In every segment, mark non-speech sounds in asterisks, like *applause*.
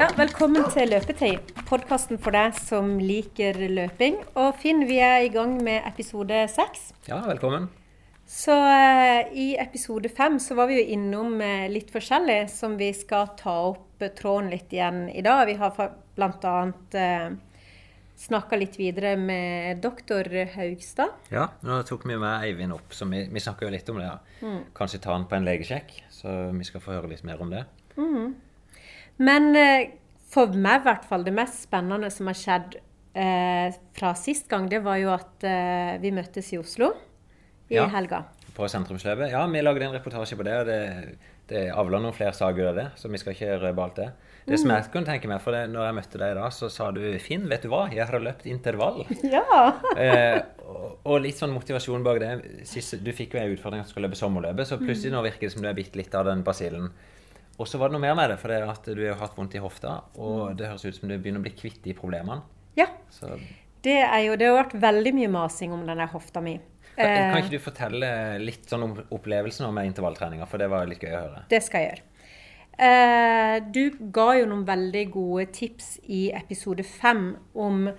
Ja, velkommen til Løpetid, podkasten for deg som liker løping. Og Finn, vi er i gang med episode seks. Ja, velkommen. Så eh, i episode fem så var vi jo innom eh, litt forskjellig som vi skal ta opp eh, tråden litt igjen i dag. Vi har bl.a. Eh, snakka litt videre med doktor Haugstad. Ja, nå tok vi med Eivind opp, så vi, vi snakka jo litt om det. Ja. Mm. Kanskje ta han på en legesjekk, så vi skal få høre litt mer om det. Mm. Men eh, for meg i hvert fall, det mest spennende som har skjedd eh, fra sist gang, det var jo at eh, vi møttes i Oslo i ja, helga. På sentrumsløpet. Ja, vi lagde en reportasje på det. og det, det avla noen flere saker av det, så vi skal ikke røpe alt det. Det som jeg kunne tenke meg, for det, når jeg møtte deg da, så sa du Finn, vet du hva, jeg har løpt intervall. *laughs* Ja. eh, og, og, litt sånn motivasjon bak det. Sist, du fikk jo en utfordring at du skulle løpe sommerløpet, så plutselig nå virker det som du er bitt litt av den basillen. Og så var det noe mer med det, for det at du har hatt vondt i hofta, og det høres ut som du begynner å bli kvitt de problemene. Ja. Så. Det er jo, det har vært veldig mye masing om denne hofta mi. Kan eh, ikke du fortelle litt sånn om opplevelsen med intervalltreninga, for det var litt gøy å høre. Det skal jeg gjøre. Eh, du ga jo noen veldig gode tips i episode fem om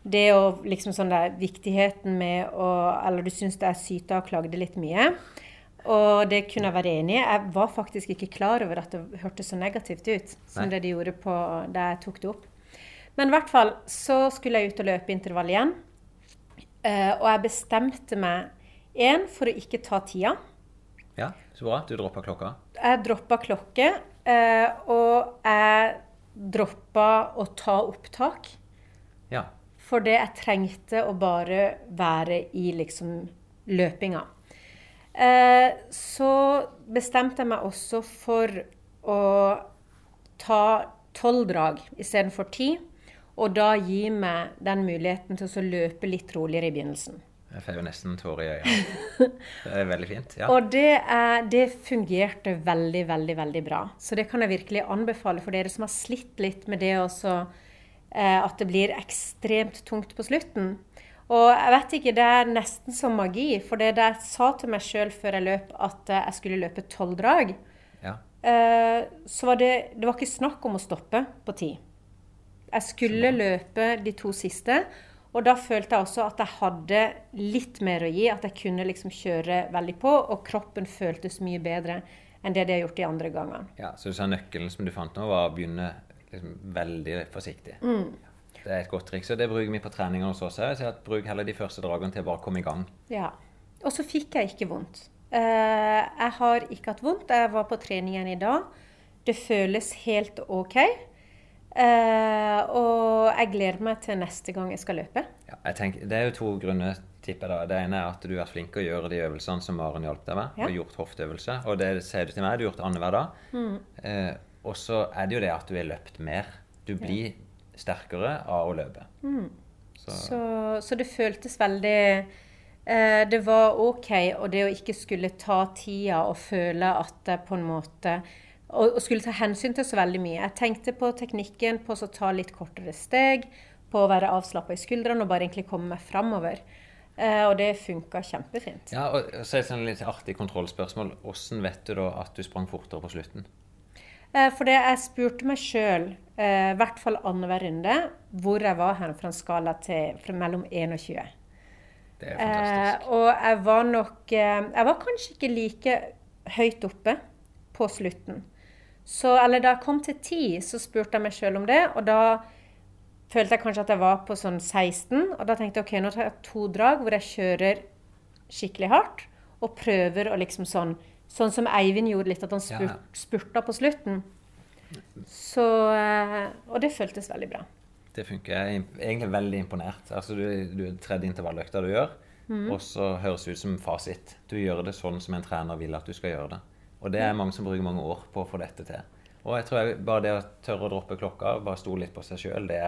det å liksom sånn der viktigheten med å Eller du syns det er syta og klagde litt mye. Og det kunne jeg være enig i. Jeg var faktisk ikke klar over at det hørtes så negativt ut som Nei. det de gjorde på da jeg tok det opp. Men i hvert fall så skulle jeg ut og løpe intervall igjen. Uh, og jeg bestemte meg én for å ikke ta tida. Ja, så bra. Du droppa klokka? Jeg droppa klokke. Uh, og jeg droppa å ta opptak. Ja. For det jeg trengte å bare være i liksom løpinga. Uh, så bestemte jeg meg også for å ta tolv drag istedenfor ti. Og da gi meg den muligheten til å løpe litt roligere i begynnelsen. Jeg får jo nesten tårer i øynene. *laughs* Det er veldig fint. ja. Og det, er, det, fungerte veldig, veldig veldig bra. Så det kan jeg virkelig anbefale for dere som har slitt litt med det også, eh, at det blir ekstremt tungt på slutten. Og jeg vet ikke, det er nesten som magi. For det jeg sa til meg sjøl før jeg løp at jeg skulle løpe tolv drag, ja. eh, så var det, det var ikke snakk om å stoppe på ti. Jeg skulle løpe de to siste. Og da følte jeg også at jeg hadde litt mer å gi. At jeg kunne liksom kjøre veldig på. Og kroppen føltes mye bedre enn det de har gjort de andre gangene. Ja, Så du sa nøkkelen som du fant nå, var å begynne liksom veldig forsiktig. Mm. Det er et godt triks, og det bruker vi på treninger hos oss òg. Bruk heller de første dragene til å bare komme i gang. Ja. Og så fikk jeg ikke vondt. Eh, jeg har ikke hatt vondt. Jeg var på trening igjen i dag. Det føles helt OK. Uh, og jeg gleder meg til neste gang jeg skal løpe. Ja, jeg tenker, det er jo to grunner, tipper jeg. Det ene er at du har vært flink til å gjøre de øvelsene som Maren hjalp deg med. Ja. Og gjort hofteøvelse. Og det sier du til meg, du har gjort annenhver dag. Mm. Uh, og så er det jo det at du har løpt mer. Du blir ja. Sterkere av å løpe. Mm. Så. Så, så. det føltes veldig eh, Det var OK, og det å ikke skulle ta tida og føle at det på en måte og, og, skulle ta hensyn til så veldig mye. Jeg tenkte på teknikken på å ta litt kortere steg, på å være avslappa i skuldrene og bare egentlig komme meg framover. Eh, og det funka kjempefint. Ja, og så er det et litt artig kontrollspørsmål. Hvordan vet du da at du sprang fortere på slutten? Eh, fordi jeg spurte meg sjøl, i hvert fall annenhver runde, hvor jeg var hen fra en skala til mellom 1 og 20. Det er fantastisk. Eh, og jeg var nok eh, Jeg var kanskje ikke like høyt oppe på slutten. Så, eller da jeg kom til 10, så spurte jeg meg sjøl om det. Og da følte jeg kanskje at jeg var på sånn 16. Og da tenkte jeg OK, nå tar jeg to drag hvor jeg kjører skikkelig hardt. Og prøver å liksom sånn Sånn som Eivind gjorde litt, at han spurt, spurta på slutten. Så eh, Og det føltes veldig bra. Det funker. Jeg er egentlig veldig imponert. Altså, du, du tredje intervalløkta du gjør, mm. og så høres det ut som fasit. Du gjør det sånn som en trener vil at du skal gjøre det. Og det er mange som bruker mange år på å få dette til. Og jeg tror jeg, bare det å tørre å droppe klokka, bare stole litt på seg sjøl, det,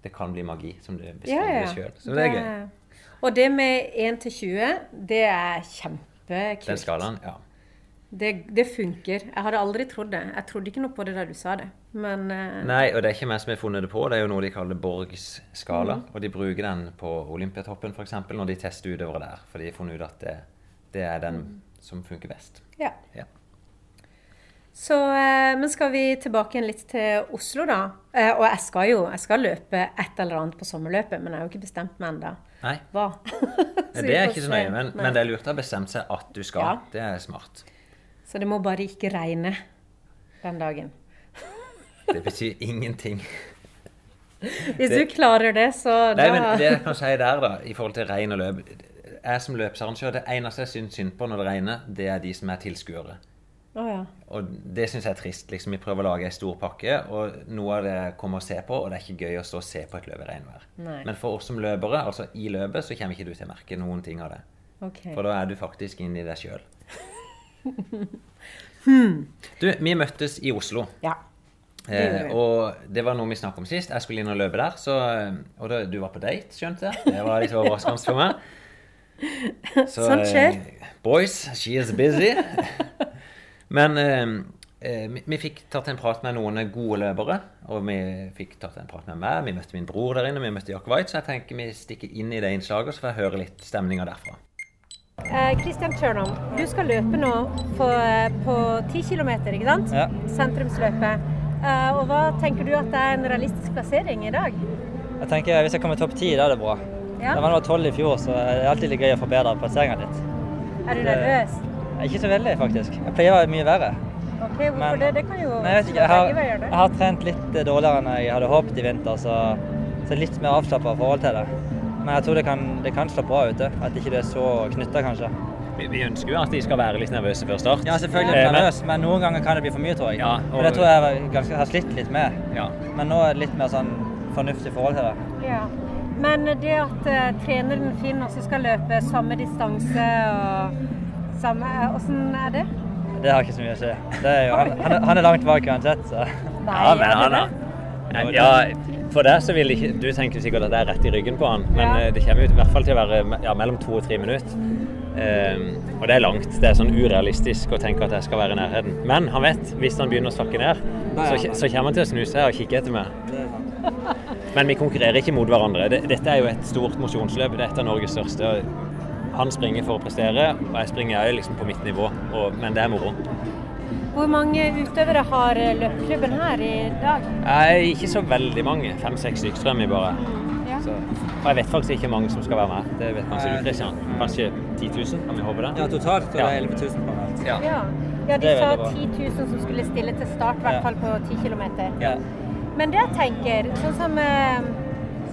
det, kan bli magi, som du beskriver ja, ja. sjøl. Så det, er gøy. Og det med 1 til 20, det er kjempekult. Den skalaen, ja. Det, det, funker. Jeg hadde aldri trodd det. Jeg trodde ikke noe på det da du sa det. Men uh... Nei, og det er ikke meg som har funnet det på. Det er jo noe de kaller Borgs skala. Mm. Og de bruker den på Olympiatoppen f.eks. når de tester utøvere der. For de har funnet ut at det, det er den mm som funker best. Ja. ja. Så, uh, men skal vi tilbake igjen litt til Oslo, da? Uh, og jeg skal jo jeg skal løpe et eller annet på sommerløpet, men jeg har jo ikke bestemt meg ennå. Hva? *laughs* det er ikke så nøye, men, men det er lurt å ha bestemt seg at du skal. Ja. Det er smart. Så det må bare ikke regne den dagen. Det betyr ingenting. Hvis Det- du klarer det, så Nei, men det jeg kan si der, da, i forhold til regn og løp Jeg som løpsarrangør, det eneste jeg syns synd på når det regner, det er de som er tilskuere. Oh, ja. Og det syns jeg er trist. liksom Vi prøver å lage ei stor pakke, og noe av det kommer å se på, og det er ikke gøy å stå og se på et løp i regnvær. Men for oss som løpere, altså i løpet, så kommer ikke du til å merke noen ting av det. Okay. For da er du faktisk inni deg sjøl. *laughs* Hmm. Du, vi møttes i Oslo. Ja. Det Eh, og det var noe vi snakket om sist. Jeg skulle inn og løpe der. Så, og da, du var på date, skjønte jeg. Det var litt overraskende for meg. *laughs* Så, sånn skjer. eh, Boys, she is busy. *laughs* Men eh, eh, vi, vi fikk tatt en prat med noen gode løpere. Og vi fikk tatt en prat med meg. Vi møtte min bror der inne, vi møtte Jack White. Så jeg tenker vi stikker inn i det innslaget, så får jeg høre litt stemninga derfra. Eh, Christian Tjørnholm, du skal løpe nå på, på 10 km, ikke sant? Ja. Sentrumsløpet. Eh, og hva tenker du at det er en realistisk plassering i dag? Jeg tenker Hvis jeg kommer topp ti, da er det bra. Ja. Det var tolv i fjor, så det er alltid litt gøy å forbedre plasseringa litt. Er du det- nervøs? Ikke så veldig, faktisk. Jeg pleier å være mye verre. Ok, hvorfor Men- det? Det kan jo Nei, jeg vet ikke. Jeg har, det. jeg har trent litt eh, dårligere enn jeg hadde håpet i vinter, så, så litt mer avslappa forhold til det. Men jeg tror det kan, det kan slå bra ut, det. At ikke det er så knytta, kanskje. Vi, vi ønsker jo at de skal være litt nervøse før start. Ja, selvfølgelig Eh, er jeg men- men noen ganger kan det bli for mye, tror jeg. Ja, og- og det tror jeg ganske, har slitt litt med. Ja. Men nå er det litt mer sånn fornuftig forhold til det. Ja. Men det at uh, treneren Finn også skal løpe samme distanse og samme Åssen er det? Det har ikke så mye å si. Det er jo, han, han, er- han er langt bak uansett, så Nei, Ja, men er det han det? ja, For der så vil ikke Du tenker sikkert at det er rett i ryggen på han, men Ja. eh, det kommer i hvert fall til å være ja, mellom to og tre minutter. Um, og det er langt. Det er sånn urealistisk å tenke at jeg skal være i nærheten. Men han vet, hvis han begynner å snakke ned, så, så kommer han til å snu seg og kikke etter meg. *laughs* Men vi konkurrerer ikke mot hverandre. Dette er jo et stort mosjonsløp. Det er et av Norges største. Han springer for å prestere, og jeg springer jo liksom på mitt nivå. Og, men det er moro. Hvor mange utøvere har eh, løpeklubben her i dag? Er ikke så veldig mange. Fem-seks stykker tror jeg vi bare. Ja. Så, og jeg vet faktisk ikke hvor mange som skal være med. Det vet kanskje du, Kristian. Kanskje 10 000, kan vi håpe det? Ja, totalt Ja. er det 11 000 på hvert. Ja. Ja, ja de Det sa veldig 10 000 som skulle stille til start, i hvert Ja. fall på 10 km. Ja. Men det jeg tenker, sånn som eh,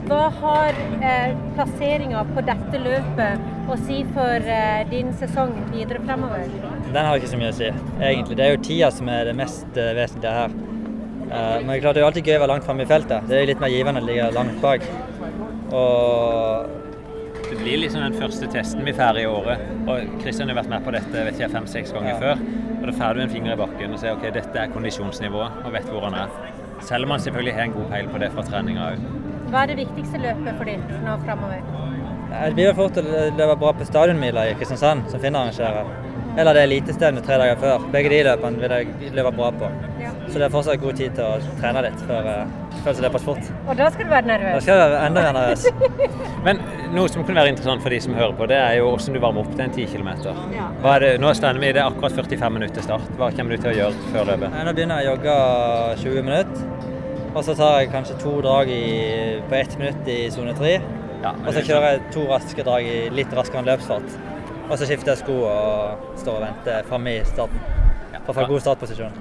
Hva har eh, plasseringa på dette løpet å si for eh, din sesong videre fremover? Den har ikke så mye å si, egentlig. Det er jo tida som er det mest eh, vesentlige her. Eh, men det er klart det er jo alltid gøy å være langt framme i feltet. Det er jo litt mer givende å ligge langt bak. Og Det blir liksom den første testen vi får i året. Og Kristian har vært med på dette vet jeg, fem-seks ganger Ja. før. Og da får du en finger i bakken og sier ok, dette er kondisjonsnivået, og vet hvor han er. Selv om han selvfølgelig har en god peil på det fra treninga òg. Hva er det viktigste løpet for ditt nå fremover? Det blir vel fort å løpe bra på stadionmila i Kristiansand, som Finn arrangerer. Eller det elitestevnet tre dager før. Begge de løpene vil jeg løpe bra på. Ja. Så det er fortsatt god tid til å trene litt før, eh, før det løpes fort. Og da skal du være nervøs? Da skal jeg være enda mer nervøs. *laughs* Men noe som kunne være interessant for de som hører på, det er jo hvordan du varmer opp til en 10 km. Nå stender vi, det er akkurat 45 minutter til start. Hva kommer du til å gjøre før løpet? Nå begynner jeg å jogge 20 minutter. Og så tar jeg kanskje to drag i, på ett minutt i sone tre. Ja, Og så kjører jeg to raske drag i litt raskere enn løpsfart. Og så skifter jeg sko og står og venter framme i starten. For å få god startposisjon.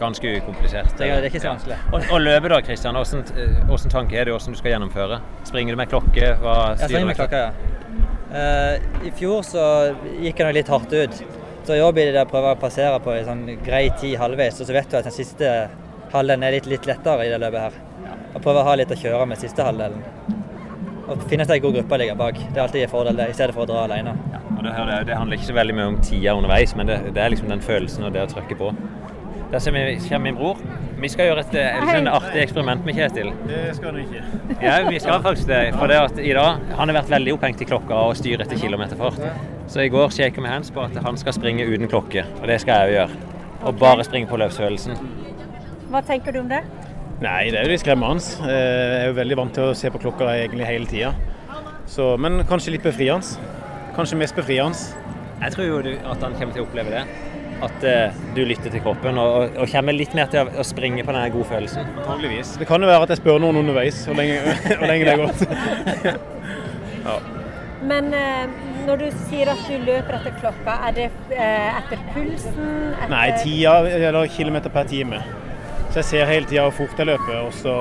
Ganske ukomplisert. Det er- det er ikke så vanskelig. Og, og løpet da, Kristian. Hvordan, hvordan tanke er det hvordan du skal gjennomføre? Springer du med klokke? Hva Jeg springer med klokka, ja. Uh, I fjor så gikk jeg nok litt hardt ut. Så i år blir det å prøve å passere på en sånn grei tid halvveis. Og så vet du at den siste halvdelen er litt, litt lettere i det løpet her. Og prøve å ha litt å kjøre med siste halvdelen. Og finnes det en god gruppe å ligge bak. Det er alltid en fordel det, i stedet for å dra alene. Ja, og det, hører det handler ikke så veldig mye om tida underveis, men det, det er liksom den følelsen og det å trykke på. Der ser vi, kommer min bror. Vi skal gjøre et, et, et artig eksperiment med Kjetil. Det skal du ikke. *laughs* Ja, vi skal faktisk det. For det at i dag, Han har vært veldig opphengt i klokka og styrer etter kilometerfart. Så i går shaker vi hands på at han skal springe uten klokke. Og det skal jeg òg gjøre. Og bare springe på løpsfølelsen. Hva tenker du om det? Nei, det er jo litt skremmende. Eh, Jeg er jo veldig vant til å se på klokka egentlig hele tida. Men kanskje litt befriende. Kanskje mest befriende. Jeg tror jo at han kommer til å oppleve det. at eh, du lytter til kroppen og, og, kommer litt mer til å, å springe på den gode følelsen. Antageligvis. Det kan jo være at jeg spør noen underveis hvor lenge, *laughs* hvor lenge det har gått. ja. Men eh, når du sier at du løper etter klokka, er det eh, etter pulsen? Etter... Nei, tida eller kilometer per time. Så jeg ser hele tida hvor fort jeg løper, og så,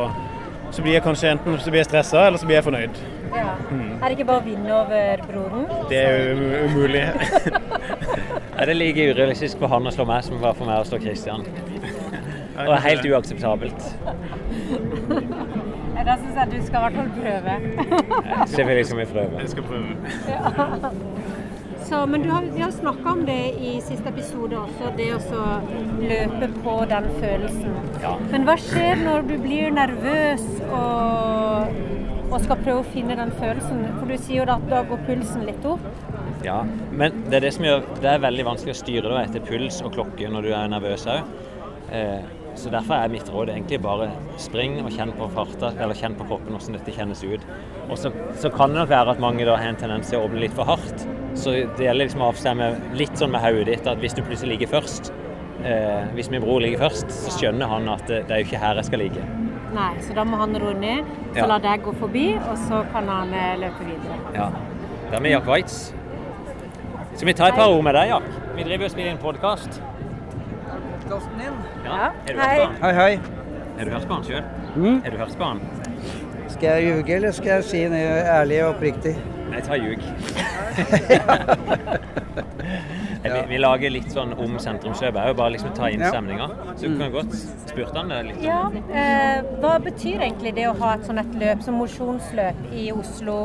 så blir jeg kanskje enten så blir jeg stressa, eller så blir jeg fornøyd. Ja. Mm. Er det ikke bare å vinne over broren? Det er jo umulig. *laughs* er det like urealistisk for han å slå meg som var for meg å slå Christian? Og det er helt uakseptabelt. Da syns jeg du skal i hvert fall prøve. Selvfølgelig skal vi prøve. Jeg skal prøve. Ja. Så, men du har, vi har snakka om det i siste episode også, det å løpe på den følelsen. Ja. Men hva skjer når du blir nervøs og, og, skal prøve å finne den følelsen? For du sier jo at da går pulsen litt opp. Ja, men det er det som gjør det er veldig vanskelig å styre da, etter puls og klokke når du er nervøs òg. Eh, så Derfor er mitt råd egentlig bare spring og kjenn på farta, eller kjenn på kroppen hvordan dette kjennes ut. Og så, så, kan det nok være at mange da har en tendens til å åpne litt for hardt. Så det gjelder liksom å avstemme litt sånn med hodet ditt at hvis du plutselig ligger først, eh, hvis min bror ligger først, så skjønner han at det, det er jo ikke her jeg skal ligge. Nei, så da må han roe ned, så ja. la deg gå forbi, og så kan han eh, løpe videre. Ja. Det er med Jack Weitz. Skal vi ta et par ord med deg, Jack? Vi driver og spiller inn podkast podkasten din. Ja. Er du hei. hei, hei. Er du hørt på han sjøl? Mm? Er du hørt på han? Skal jeg ljuge, eller skal jeg si noe ærlig og oppriktig? Nei, ta ljug. *laughs* vi, vi, lager litt sånn om sentrumskjøpet òg, bare liksom ta inn ja. stemninga. Så du kan godt spurt han det litt. Ja, eh, Hva betyr egentlig det å ha et sånt et løp som mosjonsløp i Oslo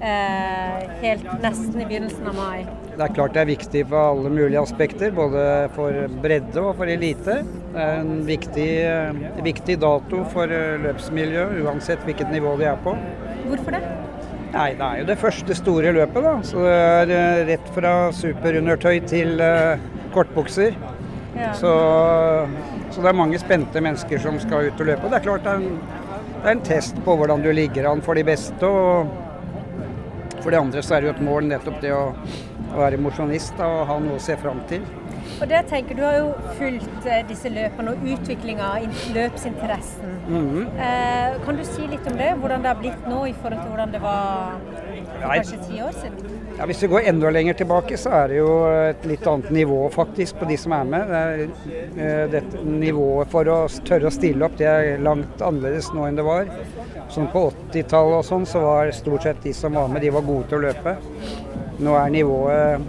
helt nesten i begynnelsen av mai? Det er klart det er viktig for alle mulige aspekter, både for bredde og for elite. Det er en viktig, eh, viktig dato for eh, løpsmiljøet, uansett hvilket nivå de er på. Hvorfor det? Nei, Det er jo det første store løpet. da. Så det er eh, rett fra superundertøy til kortbukser. Ja. Så, så, det er mange spente mennesker som skal ut og løpe. Det er klart det er en, det er en test på hvordan du ligger an for de beste. og for de andre så er det jo et mål nettopp det å å være mosjonist og ha noe å se fram til. Og det tenker Du har jo fulgt eh, disse løpene og utviklinga av løpsinteressen. Mm -hmm. eh, kan du si litt om det? Hvordan det har blitt nå i forhold til hvordan det var kanskje ti år siden? Ja, Hvis vi går enda lenger tilbake, så er det jo et litt annet nivå faktisk på de som er med. Det er, eh, dette nivået for å tørre å stille opp det er langt annerledes nå enn det var. Sånn På 80-tallet og sånn så var stort sett de som var med, de var gode til å løpe. Nå er nivået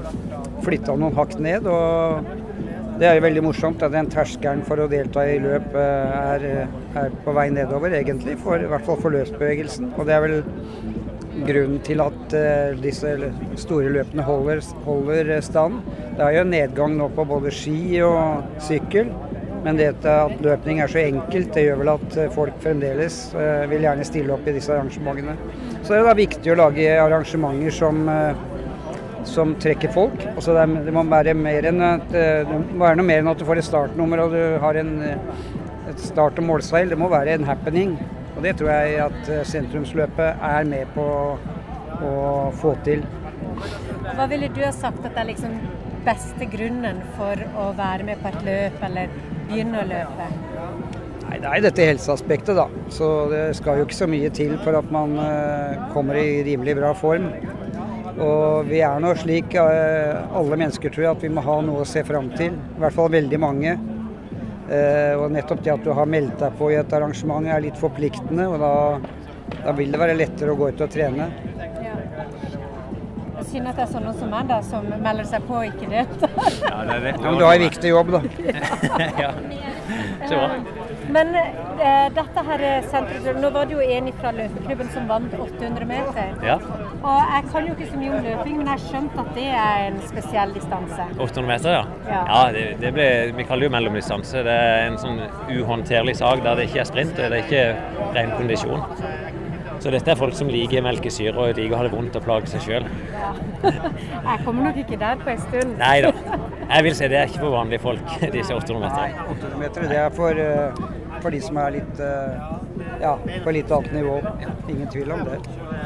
flytta noen hakk ned. og Det er jo veldig morsomt at den terskelen for å delta i løp eh, er, er, på vei nedover, egentlig. For, I hvert fall for løpsbevegelsen. Og det er vel grunnen til at uh, disse store løpene holder, holder, stand. Det er jo nedgang nå på både ski og sykkel. Men det at løpning er så enkelt, det gjør vel at folk fremdeles vil gjerne stille opp i disse arrangementene. Så det er da viktig å lage arrangementer som som trekker folk. Altså det, er, det, må være mer enn at, eh, må være noe mer enn at du får et startnummer og du har en, eh, et start- og målseil. Det må være en happening. Og det tror jeg at eh, sentrumsløpet er med på å få til. Hva ville du ha sagt at er liksom beste grunnen for å være med på et løp, eller begynne å løpe? Nei, Det er dette helseaspektet, da. Så det skal jo ikke så mye til for at man kommer i rimelig bra form. Og vi er nå slik, eh, alle mennesker tror jeg, at vi må ha noe å se fram til. I hvert fall veldig mange. Eh, og nettopp det at du har meldt deg på i et arrangement er litt forpliktende, og da, da vil det være lettere å gå ut og trene. Ja. Synd at det er sånne som meg, da, som melder seg på og ikke deltar. ja, det er det. Ja, men du har en viktig jobb, da. *laughs* ja. Så bra. Men eh, dette her senteret nå var det jo en fra løpeklubben som vant 800 meter. Ja. Og jeg kan jo ikke så mye om løping, men jeg har skjønt at det er en spesiell distanse. 800 meter, ja. Ja, ja det, det ble, Vi kaller det jo mellomdistanse. Det er en sånn uhåndterlig sak der det ikke er sprint, og det er ikke ren kondisjon. Så dette er folk som liker melkesyre og liker å ha det vondt og plage seg sjøl. Ja. *laughs* Jeg kommer nok ikke der på en stund. Nei da. Jeg vil si det er ikke for vanlige folk, *laughs* disse 800 meterne. 800 meter, det er for uh for de som er litt eh, ja, på litt annet nivå. Ingen tvil om det.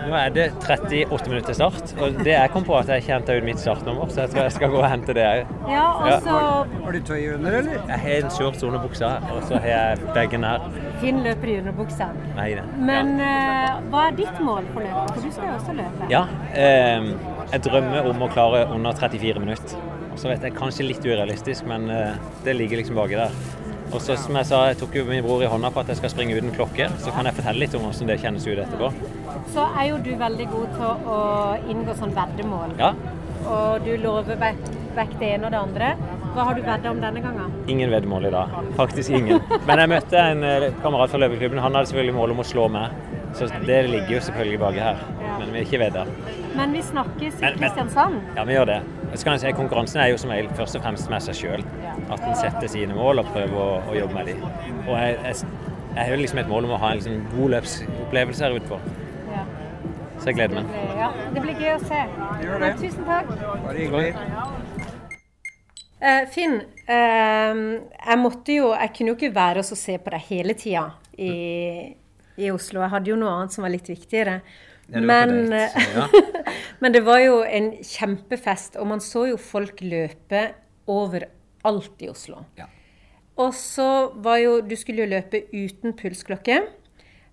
Nå er det 38 minutter start, og det jeg kom på at jeg kjente ut mitt startnummer, så jeg skal, jeg skal gå og hente det òg. Ja, så Har du tøy under, eller? Jeg har en shorts under buksa, og så har jeg bagen her. Finn løper i underbuksa. Nei, det. Men eh, hva er ditt mål for løpet? For du skal jo også løpe. Ja. Eh, jeg drømmer om å klare under 34 minutter. Og så vet jeg kanskje litt urealistisk, men uh, det ligger liksom baki der. Og så som jeg sa, jeg tok jo min bror i hånda på at jeg skal springe uten klokke. Så kan jeg fortelle litt om hvordan det kjennes ut etterpå. Så er jo du veldig god til å inngå sånn veddemål. Ja, Og du lover vekk, vekk det ene og det andre. Hva har du vedda om denne gangen? ingen veddemål i dag. Faktisk ingen. Men jeg møtte en eh, kamerat fra løpeklubben. Han hadde selvfølgelig mål om å slå meg. Så det ligger jo selvfølgelig baki her. Men vi er ikke ved der. Men vi snakkes i Kristiansand. Ja, vi gjør det. Så kan jeg si, Konkurransen er jo som regel først og fremst med seg sjøl. At en setter sine mål og prøver å, å jobbe med dem. Og jeg, jeg, jeg har liksom et mål om å ha en liksom god løpsopplevelse her utenfor. Så jeg gleder Det meg. blir, ja, det blir gøy å se. Men tusen takk. Bare hyggelig. Uh, Finn, uh, jeg måtte jo Jeg kunne jo ikke være og se på deg hele tida i, i Oslo. Jeg hadde jo noe annet som var litt viktigere. Ja, var Men, date, ja. *laughs* men det var jo en kjempefest, og man så jo folk løpe overalt i Oslo. Ja. Og så var jo Du skulle jo løpe uten pulsklokke.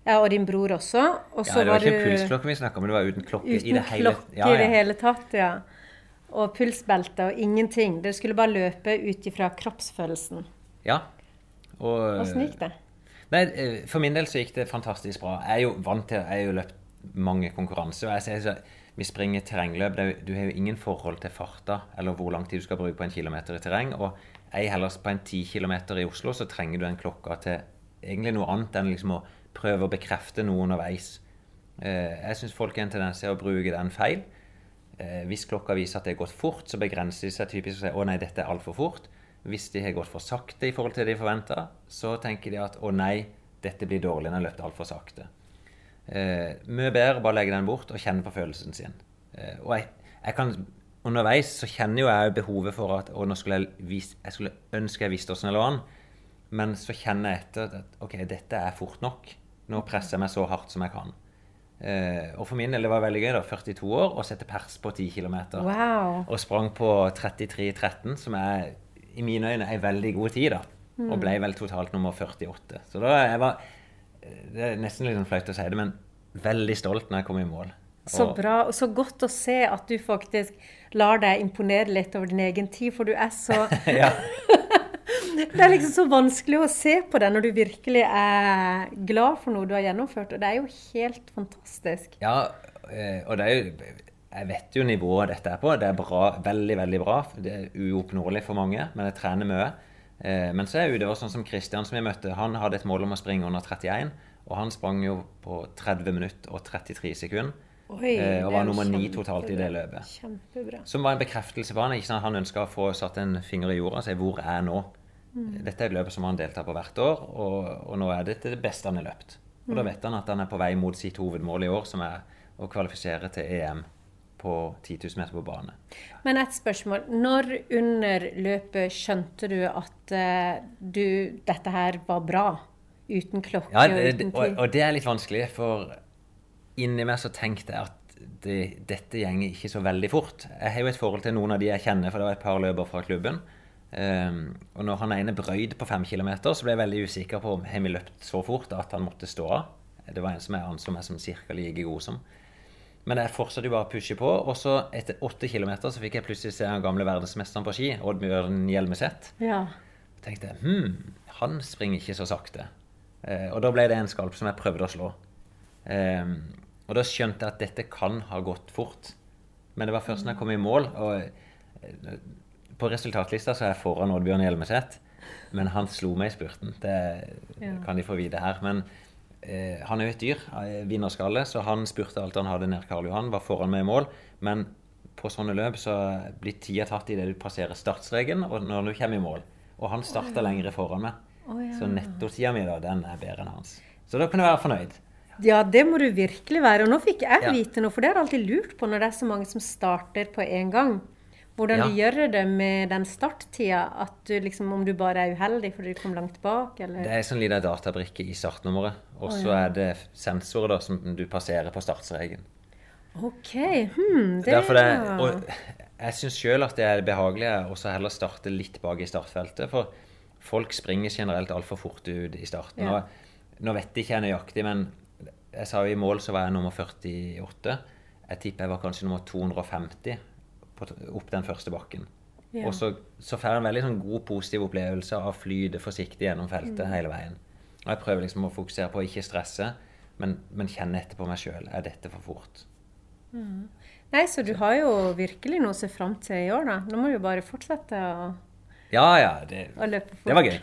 Ja, og din bror også. Og ja, det var ikke du pulsklokke vi snakka om, det var uten klokke uten i det hele klokke ja, i det hele tatt, ja. Og pulsbelte og ingenting. Dere skulle bare løpe ut ifra kroppsfølelsen. ja. Og, Åssen gikk det? Nei, eh, For min del så gikk det fantastisk bra. Jeg er jo vant til Jeg har jo løpt mange konkurranser. og jeg ser så, Vi springer terrengløp. Er, du har jo ingen forhold til farta eller hvor lang tid du skal bruke på en kilometer i terreng. Og ei heller på en ti kilometer i Oslo så trenger du den klokka til egentlig noe annet enn liksom å prøve å bekrefte noe underveis. Eh, jeg syns folk har en tendens til å bruke den feil. Eh, hvis klokka viser at det har gått fort, så begrenser de seg typisk og å si å nei, dette er altfor fort. Hvis de har gått for sakte i forhold til det de forventa, så tenker de at å nei, dette blir dårlig når jeg løpte altfor sakte. Eh, mye bedre bare legge den bort og kjenne på følelsen sin. Eh, og jeg, jeg kan, underveis så kjenner jo jeg behovet for at å, nå skulle jeg, vis, jeg skulle ønske jeg visste åssen jeg lå an. Men så kjenner jeg etter at ok, dette er fort nok. Nå presser jeg meg så hardt som jeg kan. Eh, og for min del det var veldig gøy, da, 42 år, å sette pers på 10 km. Wow. Og sprang på 33,13, som er i mine øyne ei veldig god tid. da. Og ble vel totalt nummer 48. Så da jeg var Det er nesten litt sånn flaut å si det, men veldig stolt når jeg kom i mål. Så bra. Og så godt å se at du faktisk lar deg imponere litt over din egen tid, for du er så. *laughs* *laughs* Det er liksom så vanskelig å se på deg når du virkelig er glad for noe du har gjennomført. Og det er jo helt fantastisk. Ja, eh, og det er jo Jeg vet jo nivået dette er på. Det er bra, veldig, veldig bra. Det er uoppnåelig for mange, men jeg trener mye. Eh, Men så er jo det også sånn som Kristian som vi møtte, han hadde et mål om å springe under 31. Og han sprang jo på 30 minutter og 33 sekunder. Oi, eh, og var nummer ni totalt i det løpet. Kjempebra. Som var en bekreftelse på han. ikke sant? Han ønska å få satt en finger i jorda og si 'hvor er jeg nå'? Mm. Dette er et løp som han deltar på hvert år, og, og nå er dette det beste han har løpt. Og Mm. da vet han at han er på vei mot sitt hovedmål i år, som er å kvalifisere til EM på 10 000 meter på bane. Men et spørsmål. Når under løpet skjønte du at eh, du, dette her var bra? Uten klokke Ja, og uten og, tid? og det er litt vanskelig, for inni meg så tenkte jeg at det, dette gjenger ikke så veldig fort. Jeg har jo et forhold til noen av de jeg kjenner, for det var et par løper fra klubben. Um, og når han ene brøyd på fem kilometer, så ble jeg veldig usikker på om har vi løpt så fort at han måtte stå av. Det var en som jeg anså meg som ca. like god som. Men jeg fortsatte jo bare å pushe på, og så etter åtte kilometer så fikk jeg plutselig se den gamle verdensmesteren på ski, Oddbjørn Hjelmeset. Ja. tenkte jeg, hm, han springer ikke så sakte. Eh, og da ble det en skalp som jeg prøvde å slå. Eh, og da skjønte jeg at dette kan ha gått fort. Men det var først når jeg kom i mål, og eh, på resultatlista så er jeg foran Oddbjørn Hjelmeset. Men han slo meg i spurten. Det Ja. kan de få vite her. Men eh, han er jo et dyr, eh, vinnerskalle, så han spurte alt han hadde nær Karl Johan, var foran meg i mål. Men på sånne løp så blir tida tatt idet du passerer startstreken, og når du kommer i mål. Og han starta lenger foran meg. Oh, ja. Så nettotida mi da, den er bedre enn hans. Så da kan du være fornøyd. Ja, det må du virkelig være. Og nå fikk jeg vite noe, for det har jeg alltid lurt på når det er så mange som starter på en gang. Hvordan Ja. du gjør det med den starttida. At du liksom, om du bare er uheldig fordi du kom langt bak, eller Det er en sånn liten databrikke i startnummeret. Og så er det sensorer da, som du passerer på startstreken. OK. Hmm, det Derfor det, og jeg syns sjøl at det er behagelig å heller starte litt bak i startfeltet. For folk springer generelt altfor fort ut i starten. Ja. Og nå vet ikke jeg nøyaktig, men jeg sa jo i mål så var jeg nummer 48. Jeg tipper jeg var kanskje nummer 250 på, opp den første bakken. Ja. Og så, så får jeg en veldig sånn god, positiv opplevelse av å flyte forsiktig gjennom feltet Mm. hele veien. Og jeg prøver liksom å fokusere på å ikke stresse, men, men kjenne etter på meg sjøl. Er dette for fort? Nei, så du har jo virkelig noe å se fram til i år, da. Nå må du jo bare fortsette å, Ja, ja. Det, det var gøy.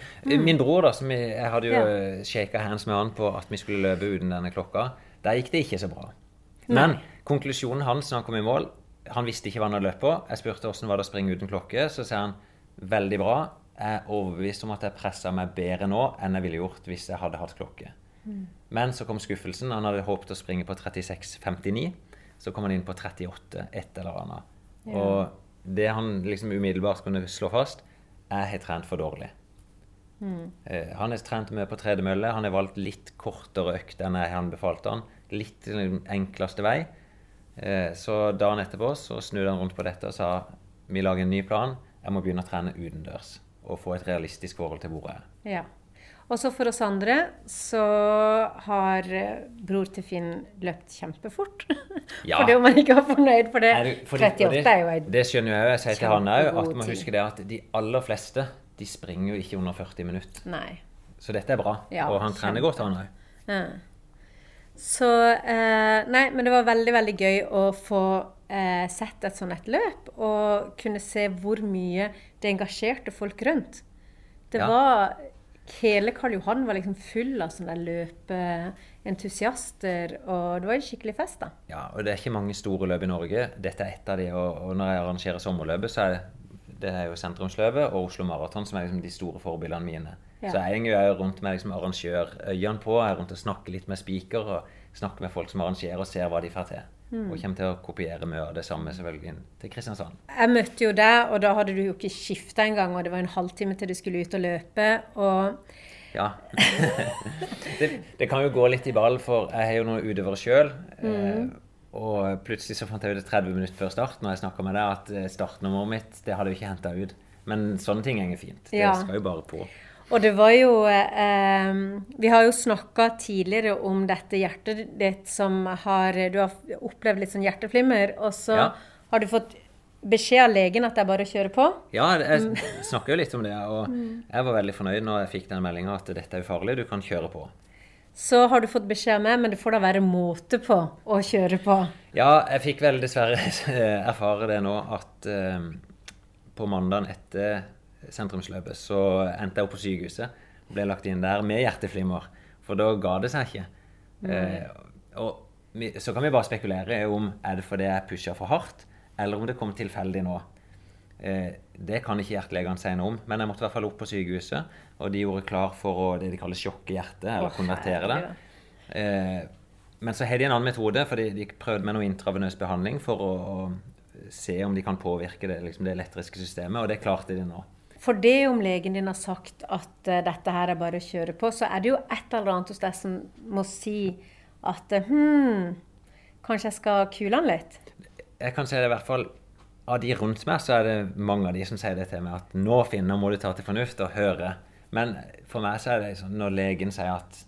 Min bror, da, som jeg, jeg hadde jo Ja. shaka hands med han på at vi skulle løpe uten denne klokka, der gikk det ikke så bra. Men konklusjonen hans når han kom i mål Han visste ikke hva han hadde løpt på. Jeg spurte hvordan var det å springe uten klokke. Så sier han veldig bra. Jeg er overbevist om at jeg pressa meg bedre nå enn jeg ville gjort hvis jeg hadde hatt klokke. Men så kom skuffelsen. Han hadde håpet å springe på 36,59. Så kom han inn på 38, et eller annet. Og det han liksom umiddelbart kunne slå fast, jeg har trent for dårlig. Mm. han har trent mye på tredemølle. Han har valgt litt kortere økt enn jeg anbefalte han. Litt liksom, enkleste vei. Eh, så dagen etterpå så snudde han rundt på dette og sa vi lager en ny plan. Jeg må begynne å trene utendørs og få et realistisk forhold til hvor jeg er. Ja. For oss andre så har eh, bror til Finn løpt kjempefort. *laughs* Ja. Fordi om man ikke var fornøyd for det. Fordi- 38 det, er jo en Det skjønner jeg jo. Jeg sier til han òg at man husker det at de aller fleste de springer jo ikke under 40 minutter. Nei. Så dette er bra. Ja, og han trener kjempe. godt, han òg. Så eh, Nei, men det var veldig, veldig gøy å få eh, sett et sånt et løp. Og kunne se hvor mye det engasjerte folk rundt. Det Ja. var Hele Karl Johan var liksom full av sånne løpeentusiaster. Og det var en skikkelig fest, da. Ja, og det er ikke mange store løp i Norge. Dette er ett av de, og, og når jeg arrangerer sommerløpet, så er det, det er jo sentrumsløpet og Oslo Maraton som er liksom de store forbildene mine. Ja. Så jeg er jo rundt med liksom arrangørøynene på, jeg er rundt og snakker litt med spiker og snakker med folk som arrangerer og ser hva de får til. Mm. Og kommer til å kopiere mye av det samme selvfølgelig til Kristiansand. Jeg møtte jo deg, og da hadde du jo ikke skifta engang, og det var en halvtime til du skulle ut og løpe. Og Ja. *laughs* det, det kan jo gå litt i ball, for jeg har jo noen utøvere sjøl. Mm. og plutselig så fant jeg ut 30 minutter før start når jeg snakka med deg, at eh, startnummeret mitt det hadde jo ikke henta ut. Men sånne ting henger fint. Det Ja. skal jo bare på. Og det var jo eh, Vi har jo snakka tidligere om dette hjertet ditt som har Du har opplevd litt sånn hjerteflimmer, og så Ja. har du fått beskjed av legen at det er bare å kjøre på. Ja, Mm. jeg snakker jo litt om det, og jeg var veldig fornøyd når jeg fikk den meldinga at dette er ufarlig, du kan kjøre på. Så har du fått beskjed av meg, men det får da være måte på å kjøre på. Ja, jeg fikk vel dessverre *laughs* erfare det nå at eh, på mandagen etter sentrumsløpet så endte jeg opp på sykehuset. Ble lagt inn der med hjerteflimmer. For da ga det seg ikke. Eh, og vi, så kan vi bare spekulere om er det fordi jeg pusha for hardt, eller om det kom tilfeldig nå. Eh, det kan ikke hjertelegene si noe om, men jeg måtte i hvert fall opp på sykehuset. Og de gjorde klar for å det de kaller sjokke hjertet, eller oh, konvertere det. Eh, men så har de en annen metode, for de, de prøvde med noe intravenøs behandling for å, å se om de kan påvirke det, liksom det elektriske systemet, og det klarte de nå. For det om legen din har sagt at uh, dette her er bare å kjøre på, så er det jo et eller annet hos deg som må si at uh, hm, kanskje jeg skal kule han litt. Jeg kan si det i hvert fall av de rundt meg, så er det mange av de som sier det til meg at nå, Finn, nå må du ta til fornuft og høre. Men for meg så er det sånn når legen sier at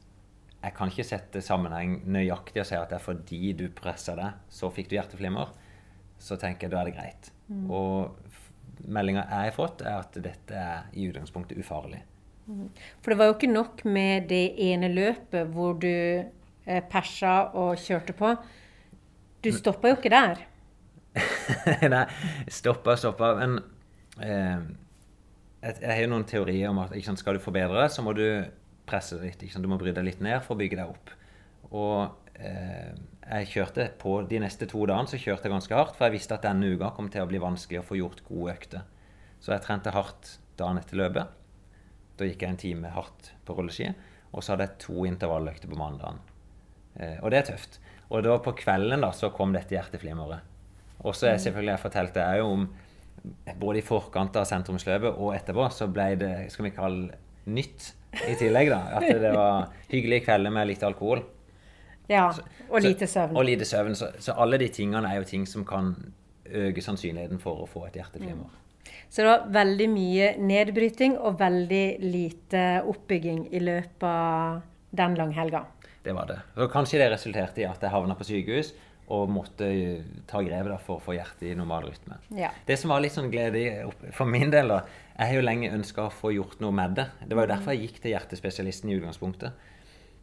jeg kan ikke sette sammenheng nøyaktig og si at det er fordi du pressa deg, så fikk du hjerteflimmer, så tenker jeg da er det greit. Og meldinga jeg har fått, er at dette er i utgangspunktet ufarlig. For det var jo ikke nok med det ene løpet hvor du eh, persa og kjørte på. Du stoppa jo ikke der. *laughs* Nei, stoppa, stoppa. Men eh, jeg, har jo noen teorier om at sant, skal du forbedre deg, så må du presse litt. Du må bry deg litt ned for å bygge deg opp. Og eh, jeg kjørte på de neste to dagene så kjørte jeg ganske hardt, for jeg visste at denne uka kom til å bli vanskelig å få gjort gode økter. Så jeg trente hardt dagen etter løpet. Da gikk jeg en time hardt på rulleski. Og så hadde jeg to intervalløkter på mandagen. Eh, og det er tøft. Og da på kvelden da, så kom dette hjerteflimmeret. Og så er selvfølgelig jeg fortalte jeg jo om både i forkant av sentrumsløpet og etterpå så ble det skal vi kalle nytt i tillegg. da, At det var hyggelige kvelder med litt alkohol. Ja, og lite søvn. Og lite søvn. Så, så alle de tingene er jo ting som kan øke sannsynligheten for å få et hjerteflimmer. Så det var veldig mye nedbryting og veldig lite oppbygging i løpet av den langhelga. Det var det. Og kanskje det resulterte i at jeg havna på sykehus og måtte ta grep for å få hjertet i normal rytme. Ja. Det som var litt sånn gledelig for min del, da Jeg har jo lenge ønska å få gjort noe med det. Det var jo derfor jeg gikk til hjertespesialisten i utgangspunktet.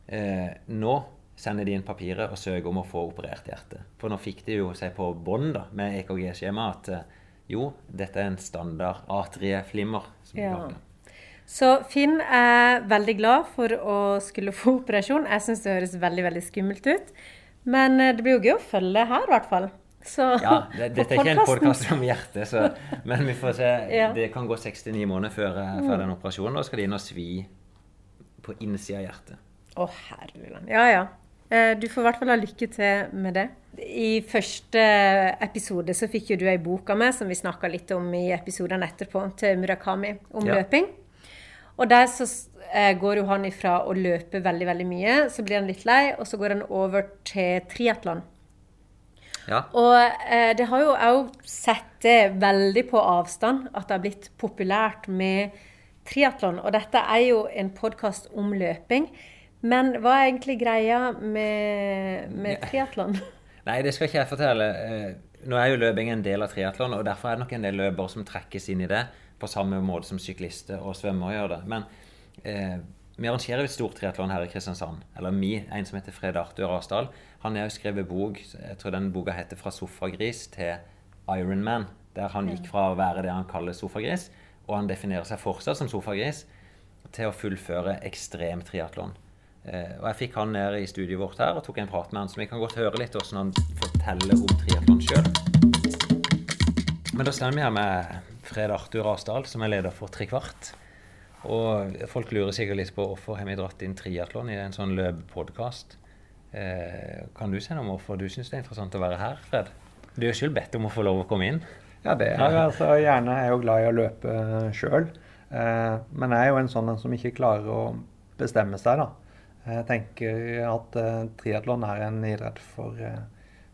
Eh, nå sender de inn papiret og søker om å få operert hjertet. For nå fikk de jo seg på bånd med EKG-skjema at eh, jo, dette er en standard atrieflimmer. som vi Ja. kaller. Så Finn er veldig glad for å skulle få *laughs* operasjon. Jeg syns det høres veldig veldig skummelt ut. Men eh, det blir jo gøy å følge her, i hvert fall. Så Ja, det, *laughs* dette er ikke en podkast om hjertet, så, men vi får se. *laughs* Ja. Det kan gå 69 måneder før, eh, før den operasjonen. Da skal de inn og svi på innsida av hjertet. Å, herligland. Ja, ja. Eh, Du får i hvert fall ha lykke til med det. I første episode så fikk jo du ei bok av meg, som vi snakka litt om i episodene etterpå, til Murakami, om Ja. løping. Og der så eh, går jo han ifra å løpe veldig, veldig mye, så blir han litt lei, og så går han over til triatlon. Ja. Og eh, det har jo òg sett det veldig på avstand, at det har blitt populært med triatlon. Og dette er jo en podkast om løping. Men hva er egentlig greia med, med triatlon? *laughs* Nei, det skal ikke jeg fortelle. Eh, Nå er jo løping en del av triatlon, og derfor er det nok en del løpere som trekkes inn i det på samme måte som syklister og svømmere gjør det. Men eh, vi arrangerer jo et stort triatlon her i Kristiansand. Eller vi, en som heter Fred Arthur Asdal. Han har jo skrevet bok, jeg tror den boka heter 'Fra sofagris til Ironman'. Der han gikk fra å være det han kaller sofagris, og han definerer seg fortsatt som sofagris, til å fullføre ekstrem triatlon. Eh, og jeg fikk han ned i studioet vårt her og tok en prat med han, så vi kan godt høre litt hvordan han forteller om triatlon sjøl. Men da står vi her med Fred Arthur Asdal, som er leder for Trikvart. Og folk lurer sikkert litt på hvorfor har vi dratt inn triatlon i en sånn løpepodkast. Eh, kan du si noe om hvorfor du syns det er interessant å være her, Fred? Du har selv bedt om å få lov å komme inn. Ja, det er jeg altså gjerne. Jeg er jo glad i å løpe sjøl. Eh, men jeg er jo en sånn en som ikke klarer å bestemme seg, da. Jeg tenker at uh, triatlon er en idrett for, uh,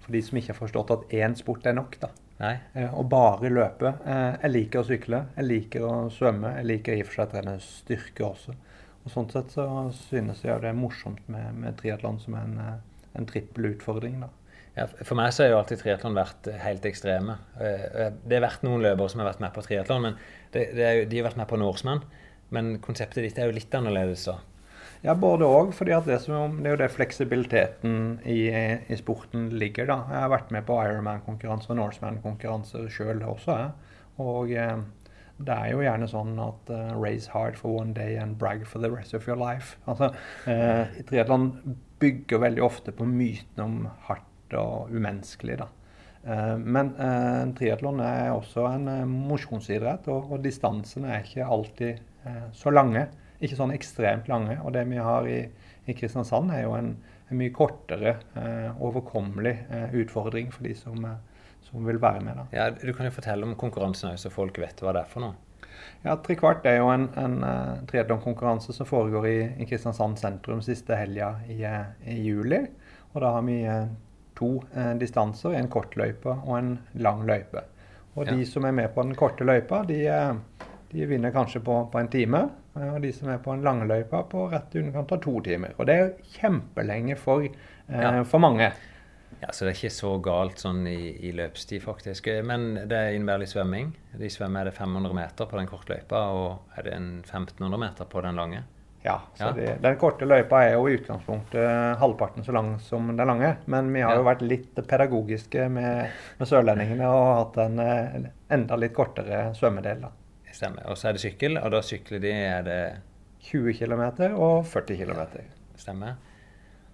for de som ikke har forstått at én sport er nok, da. Nei? Uh, og bare løpe. Uh, jeg liker å sykle, jeg liker å svømme, jeg liker i og for seg å trene styrke også. Og Sånn sett så synes jeg det er morsomt med, med triatlon som en, en trippel utfordring. da. Ja, for meg så har jo alltid triatlon vært helt ekstreme. Det har vært noen løpere som har vært med på triatlon, men det, det er jo, de har vært med på Norseman. Men konseptet ditt er jo litt annerledes, da. Ja, både òg. For det, det er jo det fleksibiliteten i, i sporten ligger. da. Jeg har vært med på Ironman-konkurranse og Norseman-konkurranse sjøl også. Jeg. Og eh, det er jo gjerne sånn at eh, race hard for one day and brag for the rest of your life. Altså, eh, Triatlon bygger veldig ofte på myten om hardt og umenneskelig. da. Eh, Men eh, triatlon er også en eh, mosjonsidrett, og, og distansene er ikke alltid så lange. Ikke sånn ekstremt lange. Og det vi har i, i Kristiansand, er jo en, en mye kortere, eh, overkommelig eh, utfordring for de som, eh, som vil være med. da. Ja, Du kan jo fortelle om konkurransen òg, så folk vet hva det er for noe. Ja, Trekvart er jo en, en uh, konkurranse som foregår i, i Kristiansand sentrum siste helga i, eh, i juli. Og da har vi uh, to uh, distanser, en kortløype og en lang løype. Og Ja. de som er med på den korte løypa, de, eh, de vinner kanskje på, på en time. Eh, Og de som er på en langløype på rett i underkant av to timer. Og det er kjempelenge for, eh, for mange. Ja, Så det er ikke så galt sånn i, i løpstid, faktisk. Men det innebærer litt svømming. De svømmer er det 500 meter på den korte løypa, og er det en 1500 meter på den lange. Ja, så Ja. Det, Den korte løypa er jo i utgangspunktet halvparten så lang som den lange. Men vi har Ja. jo vært litt pedagogiske med, med sørlendingene og hatt en eh, enda litt kortere svømmedel. da. Stemmer. Og så er det sykkel, og da sykler de er det 20 km og 40 km. Stemmer.